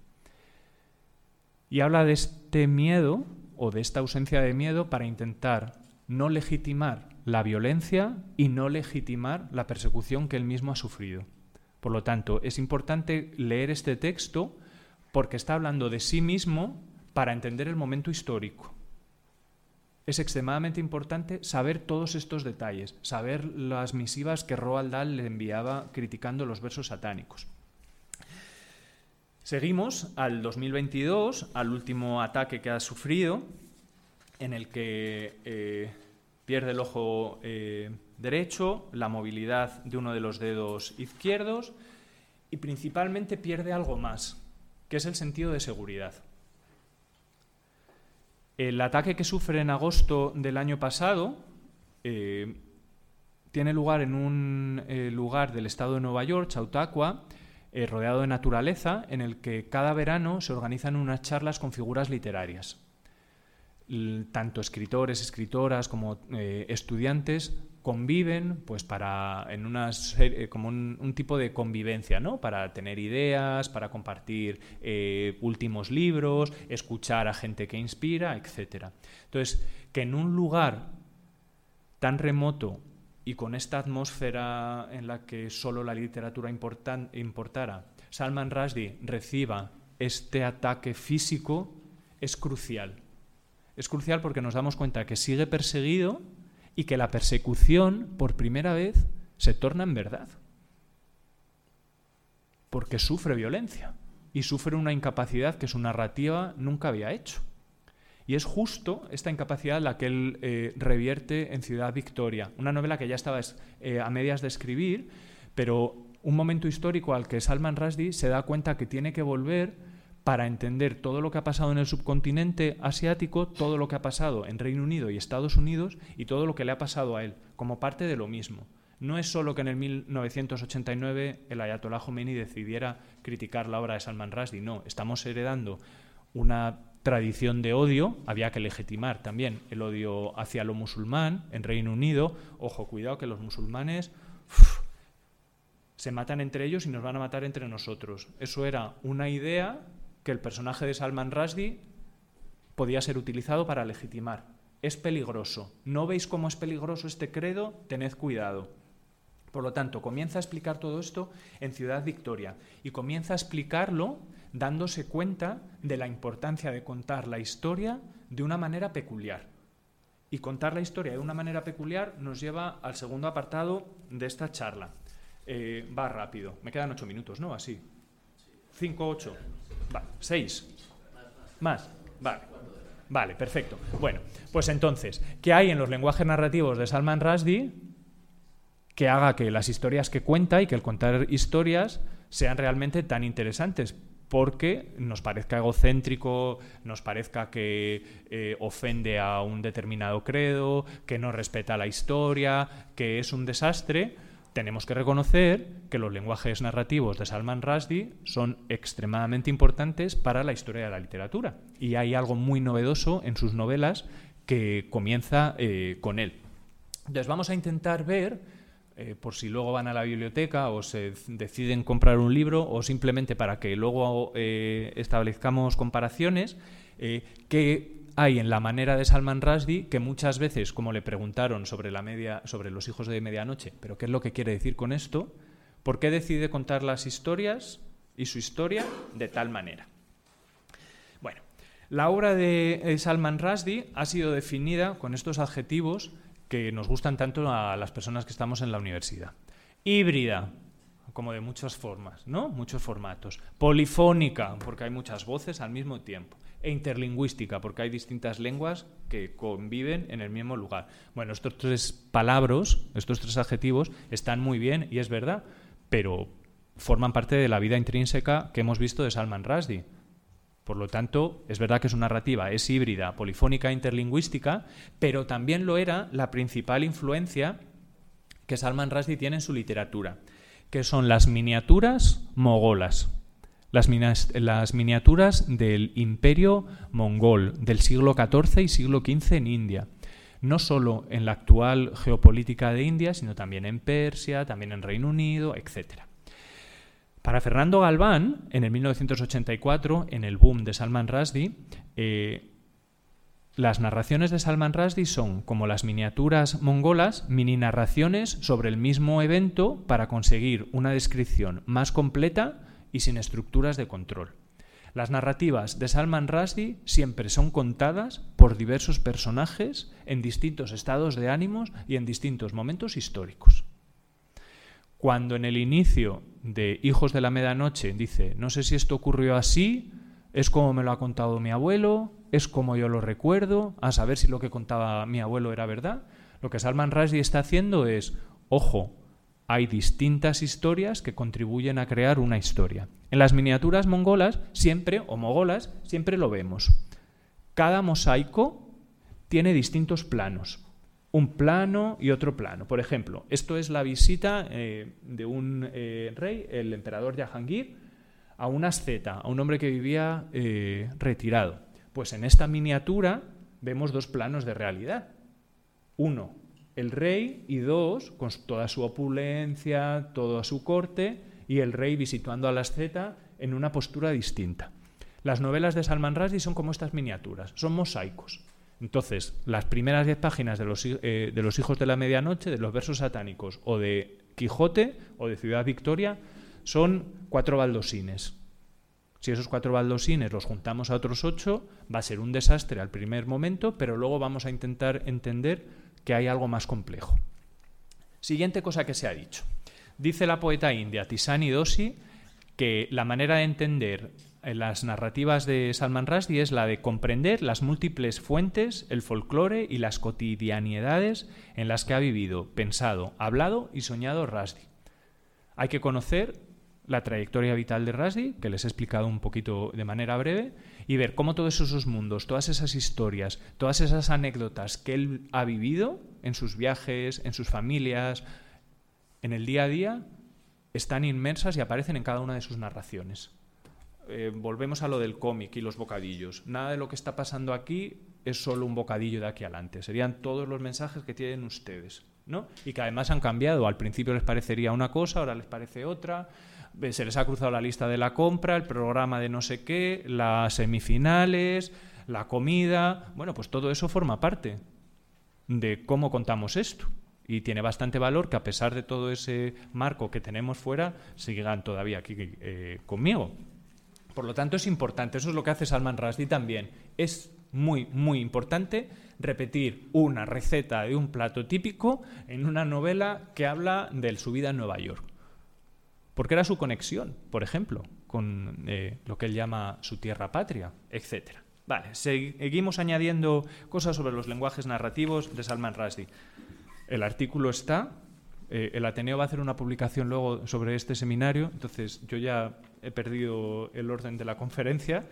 Y habla de este miedo o de esta ausencia de miedo para intentar no legitimar la violencia y no legitimar la persecución que él mismo ha sufrido. Por lo tanto, es importante leer este texto porque está hablando de sí mismo para entender el momento histórico es extremadamente importante saber todos estos detalles, saber las misivas que Roald Dahl le enviaba criticando los versos satánicos. Seguimos al 2022, al último ataque que ha sufrido, en el que eh, pierde el ojo eh, derecho, la movilidad de uno de los dedos izquierdos y principalmente pierde algo más, que es el sentido de seguridad. El ataque que sufre en agosto del año pasado eh, tiene lugar en un eh, lugar del estado de Nueva York, Chautauqua, rodeado de naturaleza, en el que cada verano se organizan unas charlas con figuras literarias. Tanto escritores, escritoras como estudiantes conviven pues para en una eh, como un, tipo de convivencia no para tener ideas para compartir eh, últimos libros escuchar a gente que inspira etcétera. Entonces que en un lugar tan remoto y con esta atmósfera en la que solo la literatura importara Salman Rushdie reciba este ataque físico es crucial es crucial porque nos damos cuenta que sigue perseguido y que la persecución, por primera vez, se torna en verdad. Porque sufre violencia y sufre una incapacidad que su narrativa nunca había hecho. Y es justo esta incapacidad la que él eh, revierte en Ciudad Victoria, una novela que ya estaba eh, a medias de escribir, pero un momento histórico al que Salman Rushdie se da cuenta que tiene que volver para entender todo lo que ha pasado en el subcontinente asiático, todo lo que ha pasado en Reino Unido y Estados Unidos y todo lo que le ha pasado a él, como parte de lo mismo. No es solo que en el 1989 el Ayatollah Khomeini decidiera criticar la obra de Salman Rushdie, no, estamos heredando una tradición de odio, había que legitimar también el odio hacia lo musulmán en Reino Unido. Ojo, cuidado que los musulmanes se matan entre ellos y nos van a matar entre nosotros. Eso era una idea que el personaje de Salman Rushdie podía ser utilizado para legitimar. Es peligroso. ¿No veis cómo es peligroso este credo? Tened cuidado. Por lo tanto, comienza a explicar todo esto en Ciudad Victoria y comienza a explicarlo dándose cuenta de la importancia de contar la historia de una manera peculiar. Y contar la historia de una manera peculiar nos lleva al segundo apartado de esta charla. Eh, va rápido. Me quedan ocho minutos, ¿no? Así. Cinco, ocho. Vale, seis. Más. Vale. Vale, perfecto. Bueno, pues entonces, ¿qué hay en los lenguajes narrativos de Salman Rushdie que haga que las historias que cuenta y que el contar historias sean realmente tan interesantes? porque nos parezca egocéntrico, nos parezca que eh, ofende a un determinado credo, que no respeta la historia, que es un desastre, tenemos que reconocer que los lenguajes narrativos de Salman Rushdie son extremadamente importantes para la historia de la literatura. Y hay algo muy novedoso en sus novelas que comienza eh, con él. Entonces vamos a intentar ver eh, por si luego van a la biblioteca o se deciden comprar un libro o simplemente para que luego eh, establezcamos comparaciones, qué hay en la manera de Salman Rushdie que muchas veces, como le preguntaron sobre, la media, sobre los hijos de medianoche, pero qué es lo que quiere decir con esto, ¿por qué decide contar las historias y su historia de tal manera? Bueno, la obra de Salman Rushdie ha sido definida con estos adjetivos que nos gustan tanto a las personas que estamos en la universidad. Híbrida, como de muchas formas, ¿no? Muchos formatos. Polifónica, porque hay muchas voces al mismo tiempo. E interlingüística, porque hay distintas lenguas que conviven en el mismo lugar. Bueno, estos tres palabras, estos tres adjetivos, están muy bien y es verdad, pero forman parte de la vida intrínseca que hemos visto de Salman Rushdie por lo tanto, es verdad que su narrativa es híbrida, polifónica, interlingüística, pero también lo era la principal influencia que Salman Rushdie tiene en su literatura, que son las miniaturas mogolas. Las, las, miniaturas del imperio mongol del siglo XIV y siglo XV en India. No solo en la actual geopolítica de India, sino también en Persia, también en Reino Unido, etc. Para Fernando Galván, en el 1984, en el boom de Salman Rushdie, eh, las narraciones de Salman Rushdie son, como las miniaturas mongolas, mini narraciones sobre el mismo evento para conseguir una descripción más completa y sin estructuras de control. Las narrativas de Salman Rushdie siempre son contadas por diversos personajes en distintos estados de ánimos y en distintos momentos históricos. Cuando en el inicio de Hijos de la Medianoche dice, no sé si esto ocurrió así, es como me lo ha contado mi abuelo, es como yo lo recuerdo, a saber si lo que contaba mi abuelo era verdad, lo que Salman Rushdie está haciendo es, ojo, hay distintas historias que contribuyen a crear una historia. En las miniaturas mongolas, siempre, o mogolas, siempre lo vemos. Cada mosaico tiene distintos planos un plano y otro plano. Por ejemplo, esto es la visita eh, de un eh, rey, el emperador Jahangir, a un asceta, a un hombre que vivía eh, retirado. Pues en esta miniatura vemos dos planos de realidad. Uno, el rey, y dos, con toda su opulencia, toda su corte, y el rey visitando al asceta en una postura distinta. Las novelas de Salman Rushdie son como estas miniaturas, son mosaicos. Entonces, las primeras diez páginas de los, eh, de los Hijos de la Medianoche, de los versos satánicos, o de Quijote, o de Ciudad Victoria, son cuatro baldosines. Si esos cuatro baldosines los juntamos a otros ocho, va a ser un desastre al primer momento, pero luego vamos a intentar entender que hay algo más complejo. Siguiente cosa que se ha dicho. Dice la poeta india Tisani Dosi que la manera de entender en las narrativas de Salman Rushdie es la de comprender las múltiples fuentes, el folclore y las cotidianidades en las que ha vivido, pensado, hablado y soñado Rushdie. Hay que conocer la trayectoria vital de Rushdie, que les he explicado un poquito de manera breve, y ver cómo todos esos mundos, todas esas historias, todas esas anécdotas que él ha vivido en sus viajes, en sus familias, en el día a día, están inmersas y aparecen en cada una de sus narraciones. Eh, volvemos a lo del cómic y los bocadillos. Nada de lo que está pasando aquí es solo un bocadillo de aquí adelante. Serían todos los mensajes que tienen ustedes, ¿no? Y que además han cambiado. Al principio les parecería una cosa, ahora les parece otra. Eh, se les ha cruzado la lista de la compra, el programa de no sé qué, las semifinales, la comida. Bueno, pues todo eso forma parte de cómo contamos esto. Y tiene bastante valor que a pesar de todo ese marco que tenemos fuera, sigan todavía aquí eh, conmigo. Por lo tanto, es importante. Eso es lo que hace Salman Rushdie también. Es muy, muy importante repetir una receta de un plato típico en una novela que habla de su vida en Nueva York. Porque era su conexión, por ejemplo, con eh, lo que él llama su tierra patria, etc. Vale, seguimos añadiendo cosas sobre los lenguajes narrativos de Salman Rushdie. El artículo está Eh, el Ateneo va a hacer una publicación luego sobre este seminario, entonces yo ya he perdido el orden de la conferencia.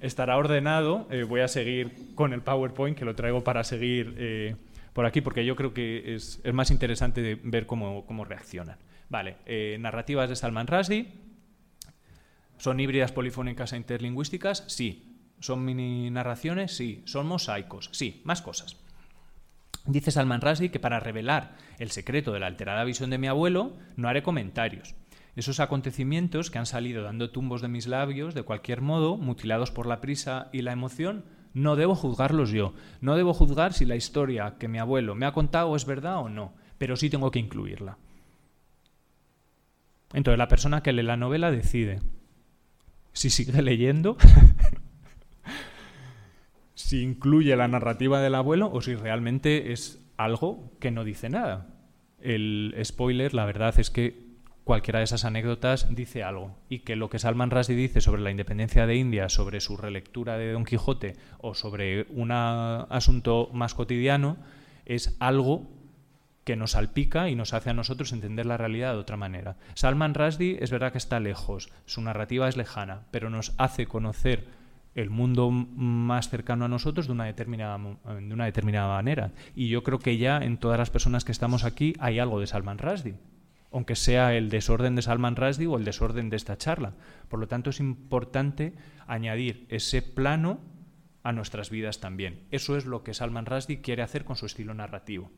Estará ordenado, eh, voy a seguir con el PowerPoint, que lo traigo para seguir por aquí, porque yo creo que es, es más interesante ver cómo, cómo reaccionan. Vale, narrativas de Salman Rushdie. ¿Son híbridas polifónicas e interlingüísticas? Sí. ¿Son mini narraciones? Sí. ¿Son mosaicos? Sí. Más cosas. Dice Salman Rushdie que para revelar el secreto de la alterada visión de mi abuelo no haré comentarios. Esos acontecimientos que han salido dando tumbos de mis labios, de cualquier modo, mutilados por la prisa y la emoción, no debo juzgarlos yo. No debo juzgar si la historia que mi abuelo me ha contado es verdad o no, pero sí tengo que incluirla. Entonces la persona que lee la novela decide si sigue leyendo si incluye la narrativa del abuelo o si realmente es algo que no dice nada. El spoiler, la verdad es que cualquiera de esas anécdotas dice algo y que lo que Salman Rushdie dice sobre la independencia de India, sobre su relectura de Don Quijote o sobre un asunto más cotidiano es algo que nos salpica y nos hace a nosotros entender la realidad de otra manera. Salman Rushdie es verdad que está lejos, su narrativa es lejana, pero nos hace conocer el mundo más cercano a nosotros de una determinada de una determinada manera. Y yo creo que ya en todas las personas que estamos aquí hay algo de Salman Rushdie aunque sea el desorden de Salman Rushdie o el desorden de esta charla. Por lo tanto es importante añadir ese plano a nuestras vidas también. Eso es lo que Salman Rushdie quiere hacer con su estilo narrativo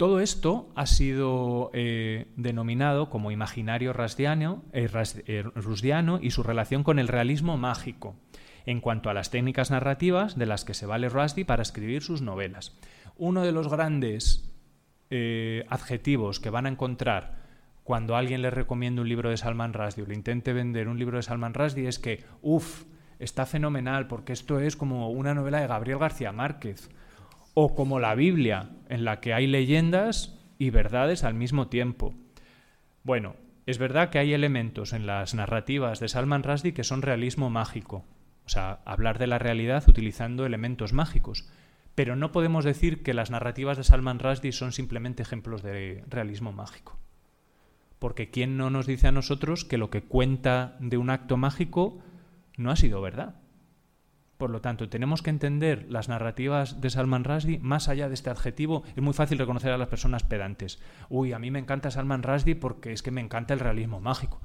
todo esto ha sido eh, denominado como imaginario rasdiano, eh, eh, rusdiano y su relación con el realismo mágico, en cuanto a las técnicas narrativas de las que se vale Rushdie para escribir sus novelas. Uno de los grandes adjetivos que van a encontrar cuando alguien les recomienda un libro de Salman Rushdie o le intente vender un libro de Salman Rushdie es que, uff, está fenomenal porque esto es como una novela de Gabriel García Márquez o como la Biblia, en la que hay leyendas y verdades al mismo tiempo. Bueno, es verdad que hay elementos en las narrativas de Salman Rushdie que son realismo mágico, o sea, hablar de la realidad utilizando elementos mágicos, pero no podemos decir que las narrativas de Salman Rushdie son simplemente ejemplos de realismo mágico. Porque ¿quién no nos dice a nosotros que lo que cuenta de un acto mágico no ha sido verdad? Por lo tanto, tenemos que entender las narrativas de Salman Rushdie más allá de este adjetivo. Es muy fácil reconocer a las personas pedantes. Uy, a mí me encanta Salman Rushdie porque es que me encanta el realismo mágico.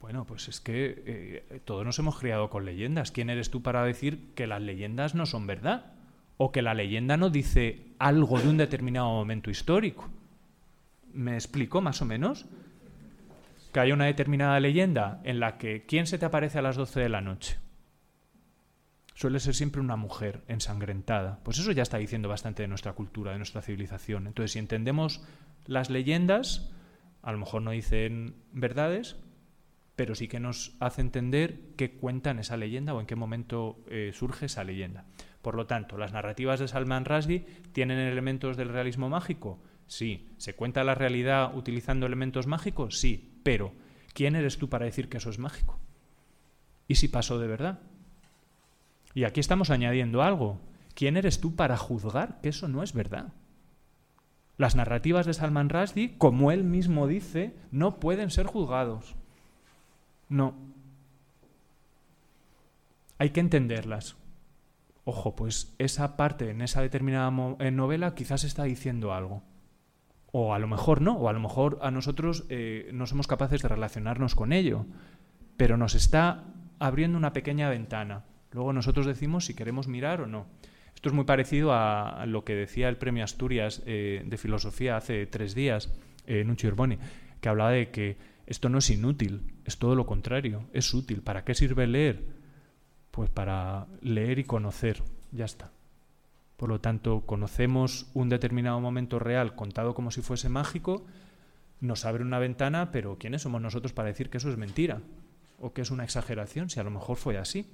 Bueno, pues es que eh, todos nos hemos criado con leyendas. ¿Quién eres tú para decir que las leyendas no son verdad? O que la leyenda no dice algo de un determinado momento histórico. ¿Me explico más o menos? Que hay una determinada leyenda en la que ¿quién se te aparece a las 12 de la noche? Suele ser siempre una mujer ensangrentada. Pues eso ya está diciendo bastante de nuestra cultura, de nuestra civilización. Entonces, si entendemos las leyendas, a lo mejor no dicen verdades, pero sí que nos hace entender qué cuentan esa leyenda o en qué momento eh, surge esa leyenda. Por lo tanto, las narrativas de Salman Rushdie tienen elementos del realismo mágico. Sí. ¿Se cuenta la realidad utilizando elementos mágicos? Sí. Pero, ¿quién eres tú para decir que eso es mágico? ¿Y si pasó de verdad? Y aquí estamos añadiendo algo. ¿Quién eres tú para juzgar que eso no es verdad? Las narrativas de Salman Rushdie, como él mismo dice, no pueden ser juzgados. No. Hay que entenderlas. Ojo, pues esa parte en esa determinada novela quizás está diciendo algo. O a lo mejor no, o a lo mejor a nosotros eh, no somos capaces de relacionarnos con ello. Pero nos está abriendo una pequeña ventana. Luego nosotros decimos si queremos mirar o no. Esto es muy parecido a, lo que decía el Premio Asturias eh, de Filosofía hace tres días, eh, Urboni, que hablaba de que esto no es inútil, es todo lo contrario, es útil. ¿Para qué sirve leer? Pues para leer y conocer, ya está. Por lo tanto, conocemos un determinado momento real contado como si fuese mágico, nos abre una ventana, pero ¿quiénes somos nosotros para decir que eso es mentira? ¿O que es una exageración, si a lo mejor fue así?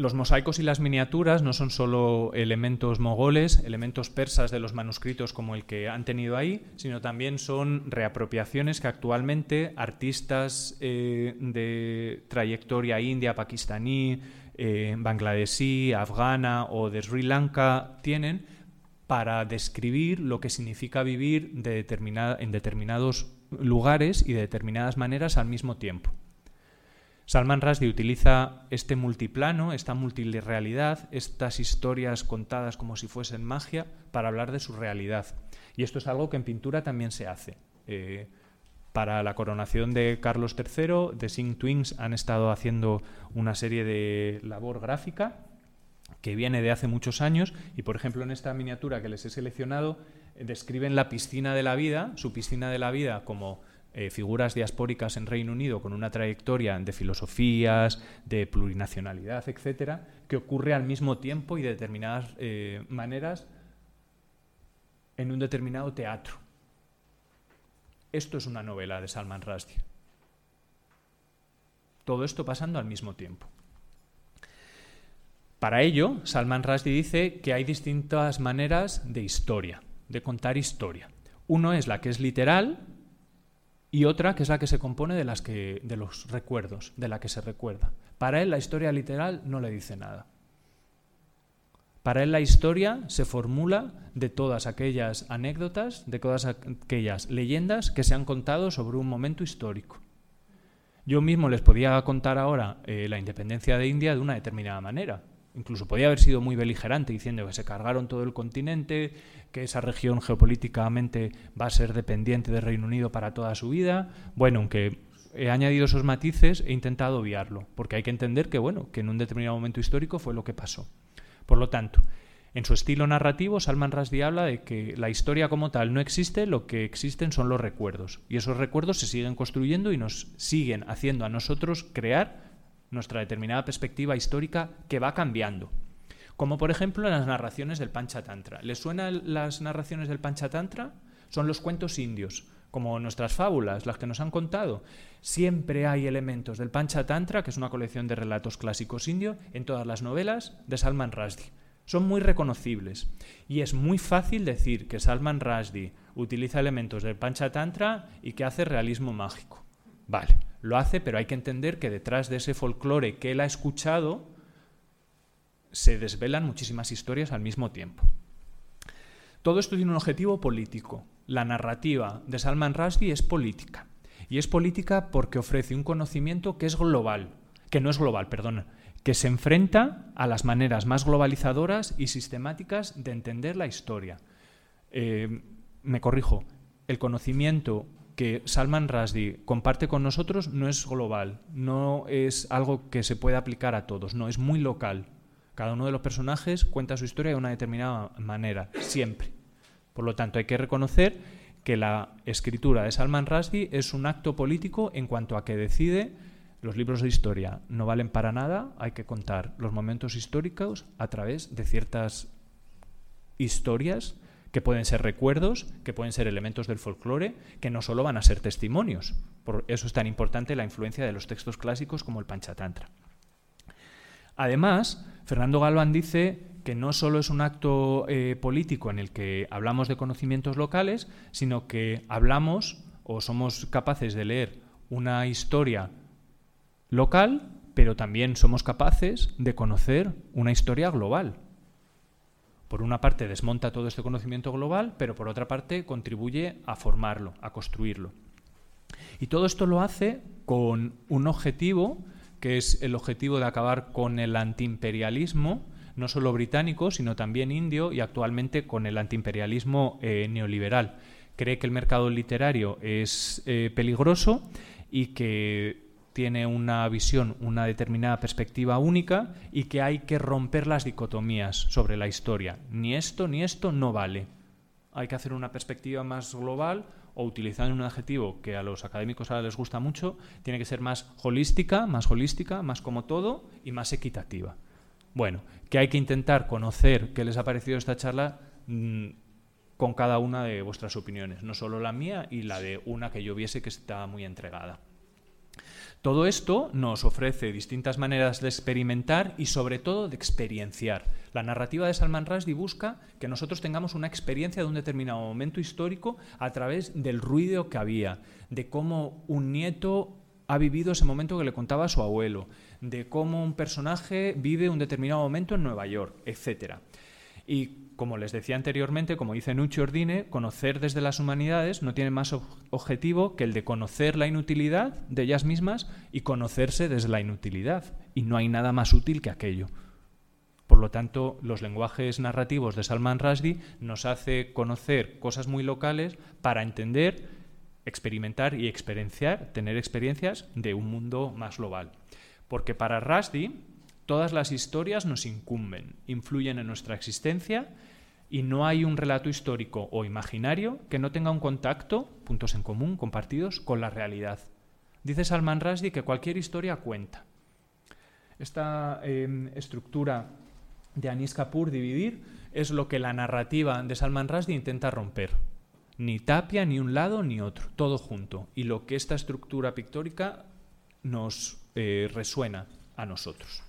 Los mosaicos y las miniaturas no son solo elementos mogoles, elementos persas de los manuscritos como el que han tenido ahí, sino también son reapropiaciones que actualmente artistas eh, de trayectoria india, pakistaní, eh, bangladesí, afgana o de Sri Lanka tienen para describir lo que significa vivir en determinados lugares y de determinadas maneras al mismo tiempo. Salman Rushdie utiliza este multiplano, esta multirealidad, estas historias contadas como si fuesen magia, para hablar de su realidad. Y esto es algo que en pintura también se hace. Eh, para la coronación de Carlos III, The Sing Twins han estado haciendo una serie de labor gráfica que viene de hace muchos años y, por ejemplo, en esta miniatura que les he seleccionado, describen la piscina de la vida, su piscina de la vida como eh, figuras diaspóricas en Reino Unido con una trayectoria de filosofías, de plurinacionalidad, etcétera, que ocurre al mismo tiempo y de determinadas eh, maneras en un determinado teatro. Esto es una novela de Salman Rushdie. Todo esto pasando al mismo tiempo. Para ello, Salman Rushdie dice que hay distintas maneras de historia, de contar historia. Uno es la que es literal, y otra que es la que se compone de, las que, de los recuerdos, de la que se recuerda. Para él la historia literal no le dice nada. Para él la historia se formula de todas aquellas anécdotas, de todas aquellas leyendas que se han contado sobre un momento histórico. Yo mismo les podía contar ahora eh, la independencia de India de una determinada manera, Incluso podía haber sido muy beligerante diciendo que se cargaron todo el continente, que esa región geopolíticamente va a ser dependiente del Reino Unido para toda su vida. Bueno, aunque he añadido esos matices, he intentado obviarlo, porque hay que entender que, bueno, que en un determinado momento histórico fue lo que pasó. Por lo tanto, en su estilo narrativo, Salman Rushdie habla de que la historia como tal no existe, lo que existen son los recuerdos. Y esos recuerdos se siguen construyendo y nos siguen haciendo a nosotros crear nuestra determinada perspectiva histórica que va cambiando. Como por ejemplo las narraciones del Panchatantra. ¿Les suenan las narraciones del Panchatantra? Son los cuentos indios, como nuestras fábulas, las que nos han contado. Siempre hay elementos del Panchatantra, que es una colección de relatos clásicos indios, en todas las novelas de Salman Rushdie. Son muy reconocibles y es muy fácil decir que Salman Rushdie utiliza elementos del Panchatantra y que hace realismo mágico. Vale, lo hace, pero hay que entender que detrás de ese folclore que él ha escuchado se desvelan muchísimas historias al mismo tiempo. Todo esto tiene un objetivo político. La narrativa de Salman Rushdie es política. Y es política porque ofrece un conocimiento que es global, que no es global, perdón, que se enfrenta a las maneras más globalizadoras y sistemáticas de entender la historia. Eh, me corrijo, el conocimiento que Salman Rushdie comparte con nosotros no es global, no es algo que se pueda aplicar a todos, no, es muy local. Cada uno de los personajes cuenta su historia de una determinada manera, siempre. Por lo tanto, hay que reconocer que la escritura de Salman Rushdie es un acto político en cuanto a que decide los libros de historia no valen para nada, hay que contar los momentos históricos a través de ciertas historias que pueden ser recuerdos, que pueden ser elementos del folclore, que no solo van a ser testimonios. Por eso es tan importante la influencia de los textos clásicos como el Panchatantra. Además, Fernando Galván dice que no solo es un acto eh, político en el que hablamos de conocimientos locales, sino que hablamos o somos capaces de leer una historia local, pero también somos capaces de conocer una historia global por una parte desmonta todo este conocimiento global, pero por otra parte contribuye a formarlo, a construirlo. Y todo esto lo hace con un objetivo, que es el objetivo de acabar con el antiimperialismo, no solo británico, sino también indio y actualmente con el antiimperialismo eh, neoliberal. Cree que el mercado literario es eh, peligroso y que tiene una visión, una determinada perspectiva única y que hay que romper las dicotomías sobre la historia. Ni esto ni esto no vale. Hay que hacer una perspectiva más global o utilizando un adjetivo que a los académicos ahora les gusta mucho, tiene que ser más holística, más holística, más como todo y más equitativa. Bueno, que hay que intentar conocer qué les ha parecido esta charla mm, con cada una de vuestras opiniones, no solo la mía y la de una que yo viese que está muy entregada. Todo esto nos ofrece distintas maneras de experimentar y sobre todo de experienciar. La narrativa de Salman Rushdie busca que nosotros tengamos una experiencia de un determinado momento histórico a través del ruido que había, de cómo un nieto ha vivido ese momento que le contaba a su abuelo, de cómo un personaje vive un determinado momento en Nueva York, etc. como les decía anteriormente, como dice Nucci Ordine, conocer desde las humanidades no tiene más objetivo que el de conocer la inutilidad de ellas mismas y conocerse desde la inutilidad. Y no hay nada más útil que aquello. Por lo tanto, los lenguajes narrativos de Salman Rushdie nos hace conocer cosas muy locales para entender, experimentar y experienciar, tener experiencias de un mundo más global. Porque para Rushdie todas las historias nos incumben, influyen en nuestra existencia y no hay un relato histórico o imaginario que no tenga un contacto, puntos en común, compartidos, con la realidad. Dice Salman Rushdie que cualquier historia cuenta. Esta em, estructura de Anis Kapoor, dividir, es lo que la narrativa de Salman Rushdie intenta romper. Ni tapia, ni un lado, ni otro, todo junto. Y lo que esta estructura pictórica nos eh, resuena a nosotros.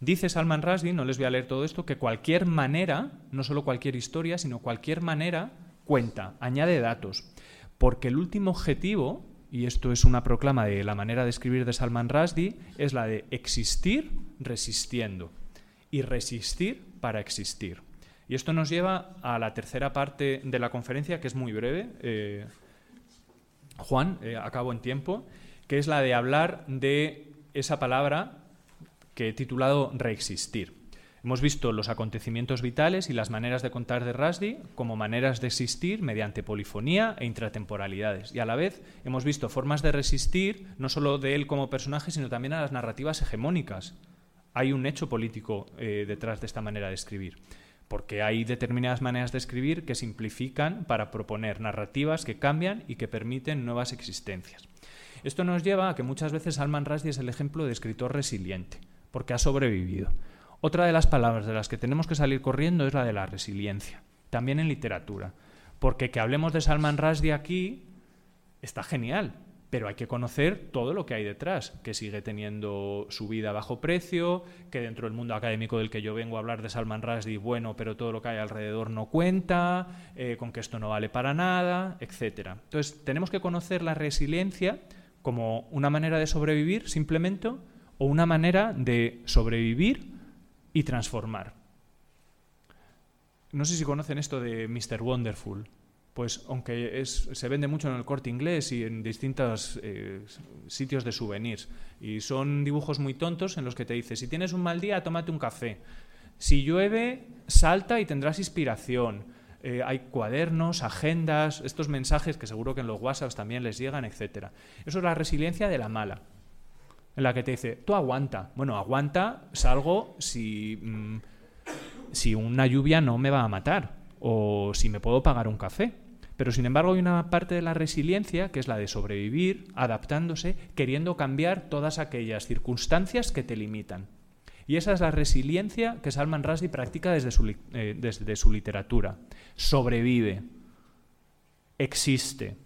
Dice Salman Rushdie, no les voy a leer todo esto, que cualquier manera, no solo cualquier historia, sino cualquier manera, cuenta, añade datos. Porque el último objetivo, y esto es una proclama de la manera de escribir de Salman Rushdie, es la de existir resistiendo y resistir para existir. Y esto nos lleva a la tercera parte de la conferencia, que es muy breve. Eh, Juan, eh, acabo en tiempo, que es la de hablar de esa palabra que he titulado Reexistir. Hemos visto los acontecimientos vitales y las maneras de contar de Rushdie como maneras de existir mediante polifonía e intratemporalidades. Y a la vez hemos visto formas de resistir, no solo de él como personaje, sino también a las narrativas hegemónicas. Hay un hecho político eh, detrás de esta manera de escribir porque hay determinadas maneras de escribir que simplifican para proponer narrativas que cambian y que permiten nuevas existencias. Esto nos lleva a que muchas veces Salman Rushdie es el ejemplo de escritor resiliente porque ha sobrevivido. Otra de las palabras de las que tenemos que salir corriendo es la de la resiliencia, también en literatura, porque que hablemos de Salman Rushdie aquí está genial, pero hay que conocer todo lo que hay detrás, que sigue teniendo su vida a bajo precio, que dentro del mundo académico del que yo vengo a hablar de Salman Rushdie, bueno, pero todo lo que hay alrededor no cuenta, eh, con que esto no vale para nada, etc. Entonces, tenemos que conocer la resiliencia como una manera de sobrevivir simplemente o una manera de sobrevivir y transformar. No sé si conocen esto de Mr. Wonderful. Pues aunque se vende mucho en el corte inglés y en distintos eh, sitios de souvenirs. Y son dibujos muy tontos en los que te dice, si tienes un mal día, tómate un café. Si llueve, salta y tendrás inspiración. Eh, hay cuadernos, agendas, estos mensajes que seguro que en los WhatsApps también les llegan, etc. Eso es la resiliencia de la mala en la que te dice, tú aguanta. Bueno, aguanta, salgo si, mm, si una lluvia no me va a matar o si me puedo pagar un café. Pero sin embargo hay una parte de la resiliencia que es la de sobrevivir, adaptándose, queriendo cambiar todas aquellas circunstancias que te limitan. Y esa es la resiliencia que Salman Rushdie practica desde su, eh, desde su literatura. Sobrevive, existe,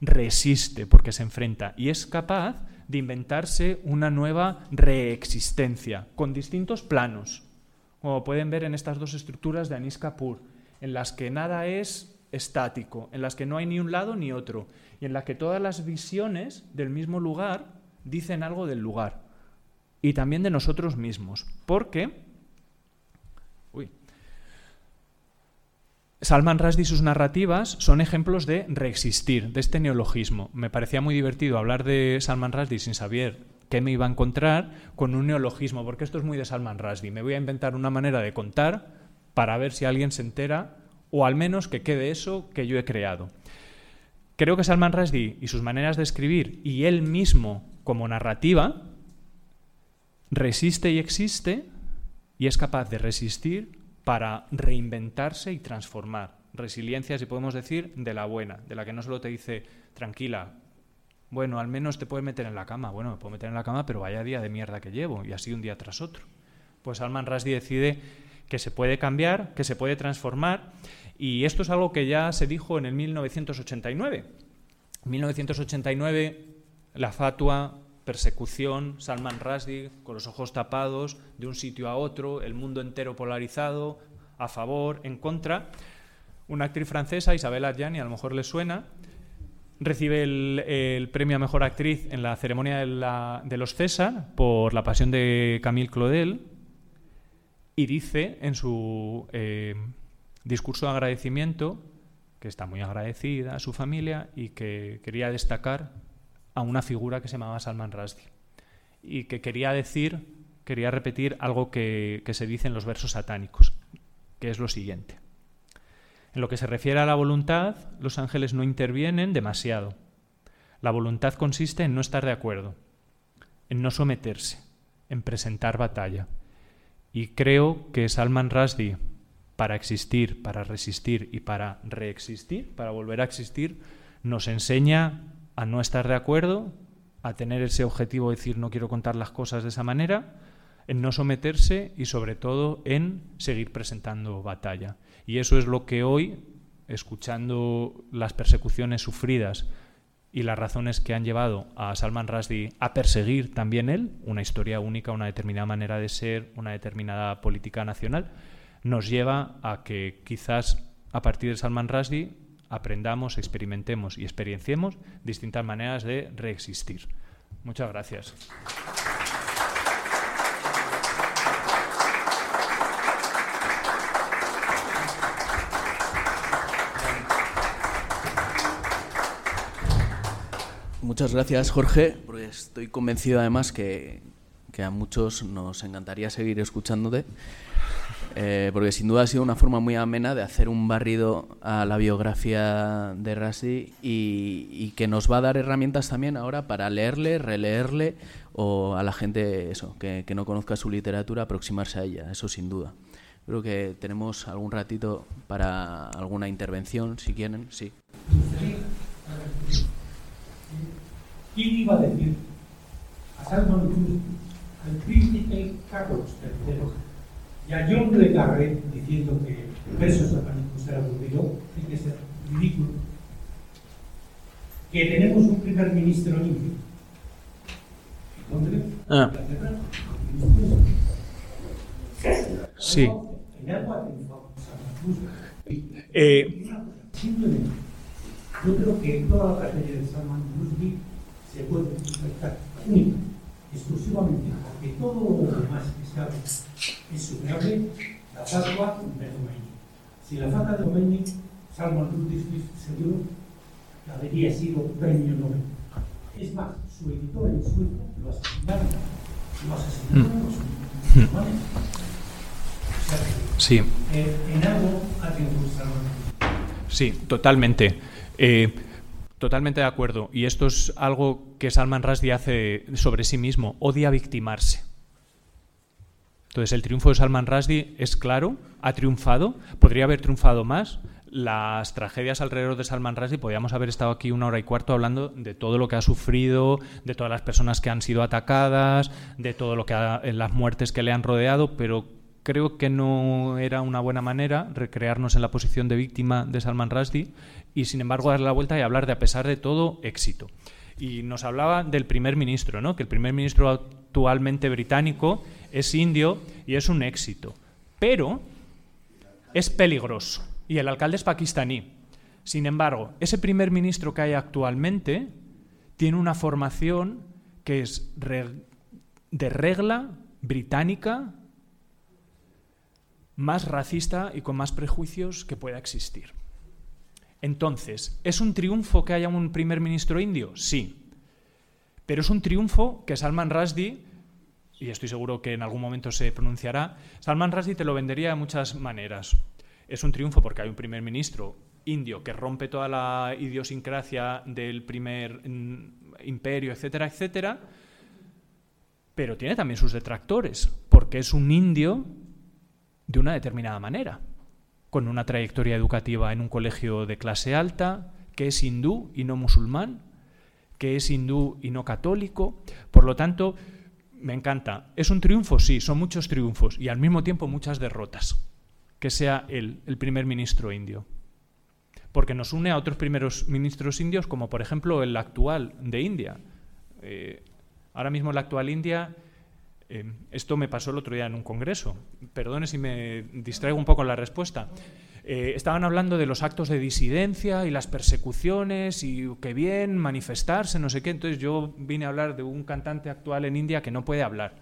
resiste porque se enfrenta y es capaz de inventarse una nueva reexistencia con distintos planos, como pueden ver en estas dos estructuras de Anis Kapoor, en las que nada es estático, en las que no hay ni un lado ni otro, y en las que todas las visiones del mismo lugar dicen algo del lugar y también de nosotros mismos, porque Salman Rushdie y sus narrativas son ejemplos de reexistir, de este neologismo. Me parecía muy divertido hablar de Salman Rushdie sin saber qué me iba a encontrar con un neologismo, porque esto es muy de Salman Rushdie. Me voy a inventar una manera de contar para ver si alguien se entera o al menos que quede eso que yo he creado. Creo que Salman Rushdie y sus maneras de escribir y él mismo como narrativa resiste y existe y es capaz de resistir para reinventarse y transformar. Resiliencia, si podemos decir, de la buena, de la que no solo te dice, tranquila, bueno, al menos te puedes meter en la cama. Bueno, me puedo meter en la cama, pero vaya día de mierda que llevo, y así un día tras otro. Pues Alman Rushdie decide que se puede cambiar, que se puede transformar, y esto es algo que ya se dijo en el 1989. En 1989, la fatua persecución, Salman Rushdie con los ojos tapados de un sitio a otro, el mundo entero polarizado, a favor, en contra. Una actriz francesa, Isabella Adjani, a lo mejor le suena, recibe el, premio a Mejor Actriz en la ceremonia de, los César por La Pasión de Camille Claudel y dice en su eh, discurso de agradecimiento que está muy agradecida a su familia y que quería destacar a una figura que se llamaba Salman Rushdie y que quería decir, quería repetir algo que, que se dice en los versos satánicos, que es lo siguiente. En lo que se refiere a la voluntad, los ángeles no intervienen demasiado. La voluntad consiste en no estar de acuerdo, en no someterse, en presentar batalla. Y creo que Salman Rushdie, para existir, para resistir y para reexistir, para volver a existir, nos enseña a no estar de acuerdo, a tener ese objetivo de decir no quiero contar las cosas de esa manera, en no someterse y sobre todo en seguir presentando batalla. Y eso es lo que hoy, escuchando las persecuciones sufridas y las razones que han llevado a Salman Rushdie a perseguir también él, una historia única, una determinada manera de ser, una determinada política nacional, nos lleva a que quizás a partir de Salman Rushdie aprendamos, experimentemos y experienciemos distintas maneras de reexistir. Muchas gracias. Muchas gracias, Jorge, porque estoy convencido además que, a muchos nos encantaría seguir escuchándote, eh, porque sin duda ha sido una forma muy amena de hacer un barrido a la biografía de Rasi y, que nos va a dar herramientas también ahora para leerle, releerle o a la gente eso, que, no conozca su literatura, aproximarse a ella, eso sin duda. Creo que tenemos algún ratito para alguna intervención, si quieren, sí. ¿Quién iba a decir a al príncipe Carlos III y a John Le diciendo que versos satánicos era aburrido? Tiene que ser ridículo. Que tenemos un primer ministro indio. ¿Dónde? Ah. Sí. Eh, Simplemente, yo creo que toda la tragedia de Salman Rushdie se puede interpretar única, exclusivamente, porque todo lo demás que se habla es superable, la fatua de Khomeini. Si la fatua de Khomeini, Salman Rushdie seguro que habría sido premio Nobel. Es más, su editor en Suecia lo asesinaron, lo asesinaron los musulmanes. O sea que, sí. eh, en algo ha triunfado Salman Rushdie. Sí, totalmente. Eh, totalmente de acuerdo. Y esto es algo que Salman Rushdie hace sobre sí mismo. Odia victimarse. Entonces, el triunfo de Salman Rushdie es claro, ha triunfado, podría haber triunfado más. Las tragedias alrededor de Salman Rushdie, podríamos haber estado aquí una hora y cuarto hablando de todo lo que ha sufrido, de todas las personas que han sido atacadas, de todo lo que ha, las muertes que le han rodeado, pero creo que no era una buena manera recrearnos en la posición de víctima de Salman Rushdie y sin embargo darle la vuelta y hablar de a pesar de todo éxito. Y nos hablaba del primer ministro, ¿no? que el primer ministro actualmente británico es indio y es un éxito, pero es peligroso y el alcalde es pakistaní. Sin embargo, ese primer ministro que hay actualmente tiene una formación que es de regla británica más racista y con más prejuicios que pueda existir. Entonces, ¿es un triunfo que haya un primer ministro indio? Sí. Pero es un triunfo que Salman Rushdie, y estoy seguro que en algún momento se pronunciará, Salman Rushdie te lo vendería de muchas maneras. Es un triunfo porque hay un primer ministro indio que rompe toda la idiosincrasia del primer imperio, etcétera, etcétera, pero tiene también sus detractores, porque es un indio de una determinada manera, con una trayectoria educativa en un colegio de clase alta, que es hindú y no musulmán, que es hindú y no católico. Por lo tanto, me encanta. ¿Es un triunfo? Sí, son muchos triunfos y al mismo tiempo muchas derrotas. Que sea él, el primer ministro indio. Porque nos une a otros primeros ministros indios, como por ejemplo el actual de India. Eh, ahora mismo la actual India eh, esto me pasó el otro día en un congreso. Perdone si me distraigo un poco en la respuesta. Eh, estaban hablando de los actos de disidencia y las persecuciones y qué bien manifestarse, no sé qué. Entonces yo vine a hablar de un cantante actual en India que no puede hablar.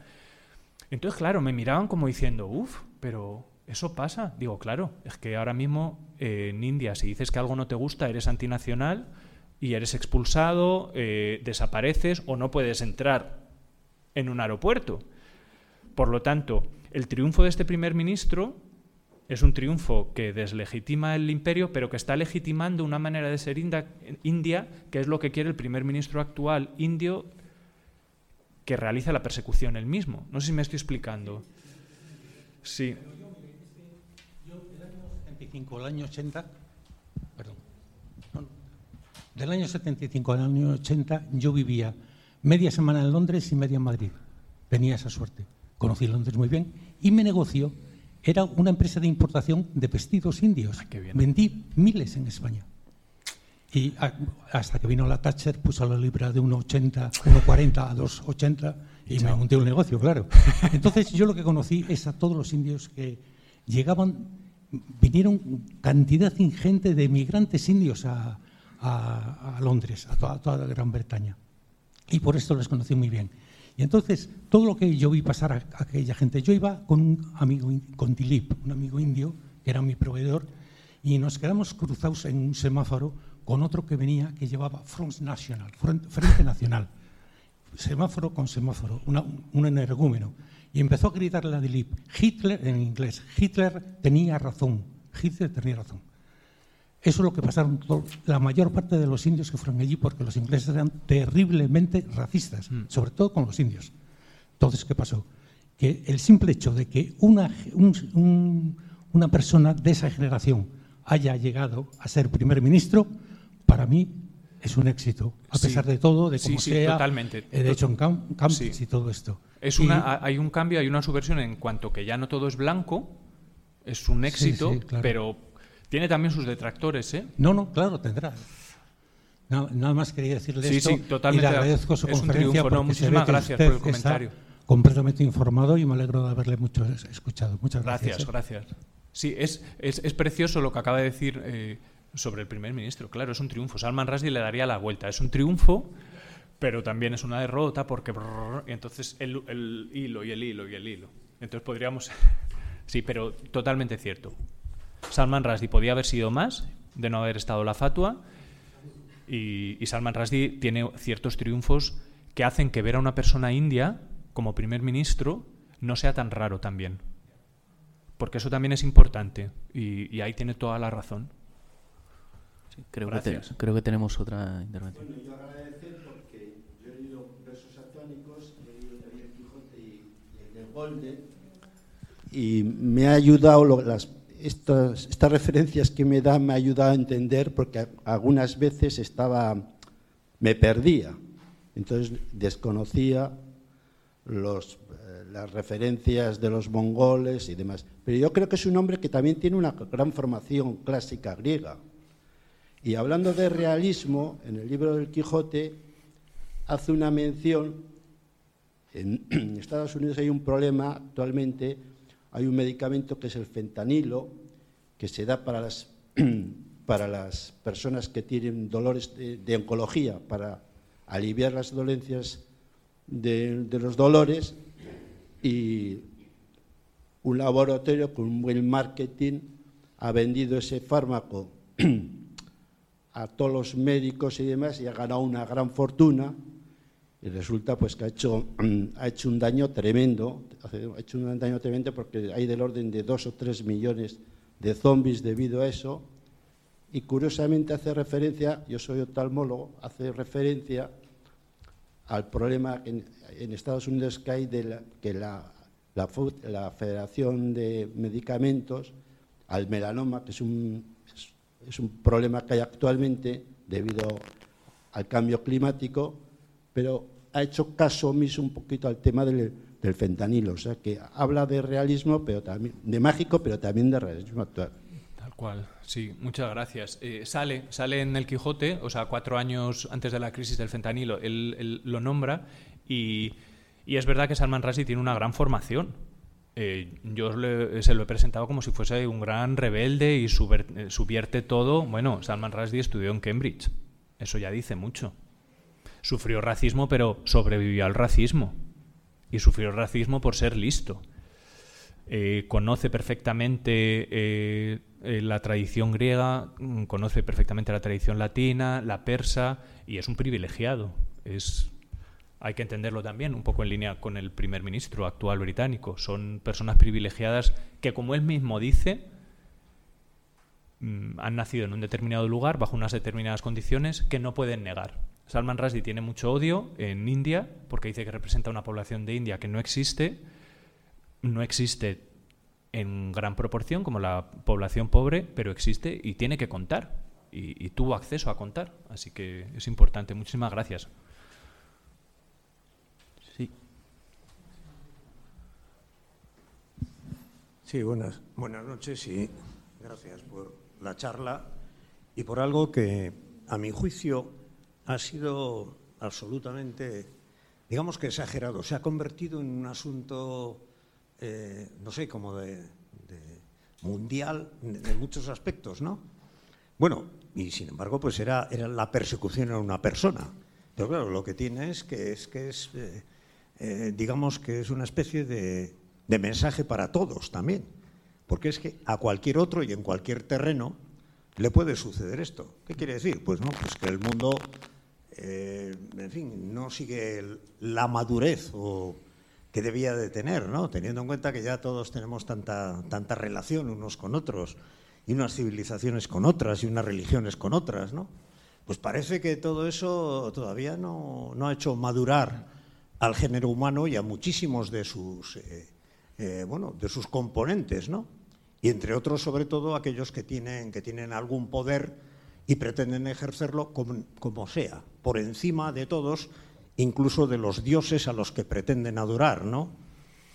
Entonces, claro, me miraban como diciendo, uff, pero eso pasa. Digo, claro, es que ahora mismo eh, en India, si dices que algo no te gusta, eres antinacional y eres expulsado, desapareces o no puedes entrar en un aeropuerto. Por lo tanto, el triunfo de este primer ministro es un triunfo que deslegitima el imperio, pero que está legitimando una manera de ser india, que es lo que quiere el primer ministro actual indio que realiza la persecución él mismo. No sé si me estoy explicando. Sí. Yo, del año 75 al año 80, perdón, del año 75 al año 80 yo vivía media semana en Londres y media en Madrid. Tenía esa suerte. Conocí Londres muy bien y me negoció era una empresa de importación de vestidos indios. Vendí miles en España. Y hasta que vino la Thatcher, puso la libra de 1,80, 1,40 a 2,80 y me monté un negocio, claro. Entonces yo lo que conocí es a todos los indios que llegaban, vinieron cantidad ingente de migrantes indios a, Londres, a toda, toda Gran Bretaña. Y por esto les conocí muy bien. Y entonces, todo lo que yo vi pasar a, aquella gente, yo iba con un amigo, con Dilip, un amigo indio, que era mi proveedor, y nos quedamos cruzados en un semáforo con otro que venía que llevaba Front National, Frente Nacional, semáforo con semáforo, un energúmeno. Y empezó a gritarle a Dilip, Hitler, en inglés, Hitler tenía razón, Hitler tenía razón. Eso es lo que pasaron la mayor parte de los indios que fueron allí, porque los ingleses eran terriblemente racistas, mm. sobre todo con los indios. Entonces, ¿qué pasó? Que el simple hecho de que una, una persona de esa generación haya llegado a ser primer ministro, para mí es un éxito, a pesar de todo, de cómo sí, sea, totalmente. de hecho en Campos y todo esto. Es una, hay un cambio, hay una subversión en cuanto que ya no todo es blanco, es un éxito, pero tiene también sus detractores, ¿eh? No, no, claro, tendrá. Nada, más quería decirle sí, esto. Sí, totalmente. Y le agradezco su es conferencia. Un triunfo, muchísimas gracias por el comentario. completamente informado y me alegro de haberle mucho escuchado. Muchas gracias. Gracias, ¿eh? gracias. Sí, es, es, es, precioso lo que acaba de decir eh, sobre el primer ministro. Claro, es un triunfo. Salman Rushdie le daría la vuelta. Es un triunfo, pero también es una derrota porque. y entonces el, el hilo y el hilo y el hilo. Entonces podríamos. sí, pero totalmente cierto. Salman Rushdie podía haber sido más de no haber estado la fatua y, Salman Rushdie tiene ciertos triunfos que hacen que ver a una persona india como primer ministro no sea tan raro también. Porque eso también es importante y, ahí tiene toda la razón. creo, que creo, que tenemos otra intervención. Bueno, yo agradecer porque yo he leído versos atónicos, he leído también el Quijote y, el de Golde, y me ha ayudado las estas, referencias que me da me ayuda a entender porque algunas veces estaba, me perdía. Entonces desconocía los, eh, las referencias de los mongoles y demás. Pero yo creo que es un hombre que también tiene una gran formación clásica griega. Y hablando de realismo, en el libro del Quijote hace una mención, en Estados Unidos hay un problema actualmente hay un medicamento que es el fentanilo, que se da para las, para las personas que tienen dolores de, oncología, para aliviar las dolencias de, los dolores, y un laboratorio con un buen marketing ha vendido ese fármaco a todos los médicos y demás y ha ganado una gran fortuna y resulta pues que ha hecho, ha hecho un daño tremendo, ha hecho un daño tremendo porque hay del orden de dos o tres millones de zombies debido a eso. Y curiosamente hace referencia, yo soy oftalmólogo, hace referencia al problema en, Estados Unidos que hay de la, que la, la, Federación de Medicamentos, al melanoma, que es un, es un problema que hay actualmente debido al cambio climático, pero ha hecho caso omiso un poquito al tema del, fentanilo, o sea que habla de realismo, pero también de mágico, pero también de realismo actual. Tal cual, sí, muchas gracias. Eh, sale, sale en el Quijote, o sea, cuatro años antes de la crisis del fentanilo, él, lo nombra y, es verdad que Salman Rushdie tiene una gran formación. Eh, yo se lo he presentado como si fuese un gran rebelde y eh, subierte todo. Bueno, Salman Rushdie estudió en Cambridge. Eso ya dice mucho sufrió racismo, pero sobrevivió al racismo. Y sufrió racismo por ser listo. eh, conoce perfectamente eh, la tradición griega, mm, conoce perfectamente la tradición latina, la persa, y es un privilegiado. Hay que entenderlo también, un poco en línea con el primer ministro actual británico. Son personas privilegiadas que, como él mismo dice, mm, han nacido en un determinado lugar, bajo unas determinadas condiciones, que no pueden negar. Salman Rushdie tiene mucho odio en India, porque dice que representa una población de India que no existe, no existe en gran proporción como la población pobre, pero existe y tiene que contar. Y, tuvo acceso a contar. Así que es importante. Muchísimas gracias. Sí. Sí, buenas, buenas noches y gracias por la charla y por algo que, a mi juicio, ha sido absolutamente, digamos que exagerado. Se ha convertido en un asunto eh, no sé, como de, mundial en muchos aspectos, ¿no? Bueno, y sin embargo, pues era, la persecución a una persona. Pero claro, lo que tiene es que es, que es eh, eh, digamos que es una especie de, de mensaje para todos también. Porque es que a cualquier otro y en cualquier terreno le puede suceder esto. ¿Qué quiere decir? Pues no, pues que el mundo, en fin, no sigue la madurez o que debía de tener, ¿no? Teniendo en cuenta que ya todos tenemos tanta, tanta relación unos con otros, y unas civilizaciones con otras, y unas religiones con otras, ¿no? Pues parece que todo eso todavía no, ha hecho madurar al género humano y a muchísimos de sus, eh, eh, bueno, de sus componentes, ¿no? Y entre otros, sobre todo, aquellos que tienen, que tienen algún poder y pretenden ejercerlo como sea, por encima de todos incluso de los dioses a los que pretenden adorar, ¿no?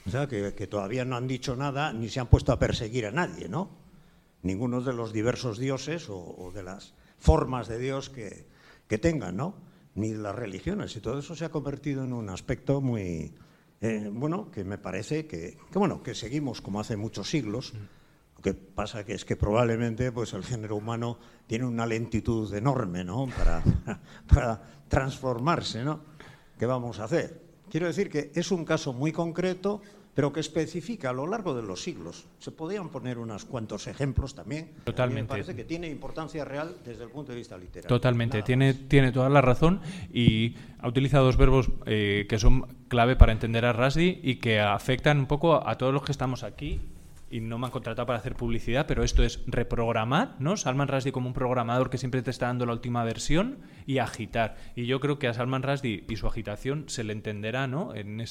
O sea, que, todavía no han dicho nada ni se han puesto a perseguir a nadie, ¿no? Ninguno de los diversos dioses o, de las formas de Dios que, tengan, ¿no? Ni de las religiones. Y todo eso se ha convertido en un aspecto muy, eh, bueno, que me parece que, bueno, que seguimos como hace muchos siglos. Lo que pasa que es que probablemente pues, el género humano tiene una lentitud enorme, ¿no? Para, para transformarse, ¿no? ¿Qué vamos a hacer? Quiero decir que es un caso muy concreto, pero que especifica a lo largo de los siglos. Se podrían poner unos cuantos ejemplos también. Totalmente. Me parece que tiene importancia real desde el punto de vista literario. Totalmente, tiene, tiene toda la razón y ha utilizado dos verbos eh, que son clave para entender a Rasdi y que afectan un poco a todos los que estamos aquí y no me han contratado para hacer publicidad, pero esto es reprogramar, ¿no? Salman Rushdie como un programador que siempre te está dando la última versión y agitar. Y yo creo que a Salman Rushdie y su agitación se le entenderá, ¿no? En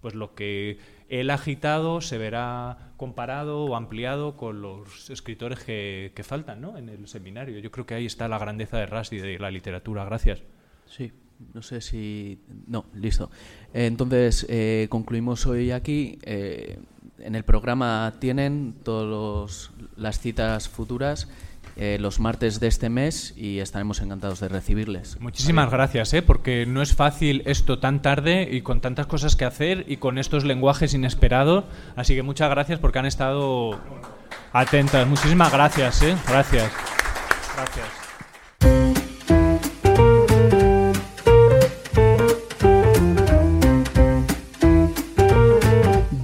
pues lo que él ha agitado se verá comparado o ampliado con los escritores que, faltan, ¿no? En el seminario. Yo creo que ahí está la grandeza de Rushdie de la literatura. Gracias. Sí, no sé si... No, listo. Entonces, eh, concluimos hoy aquí. Eh, en el programa tienen todas las citas futuras eh, los martes de este mes y estaremos encantados de recibirles. Muchísimas gracias, ¿eh? porque no es fácil esto tan tarde y con tantas cosas que hacer y con estos lenguajes inesperados. Así que muchas gracias porque han estado atentas. Muchísimas gracias. ¿eh? Gracias. Gracias.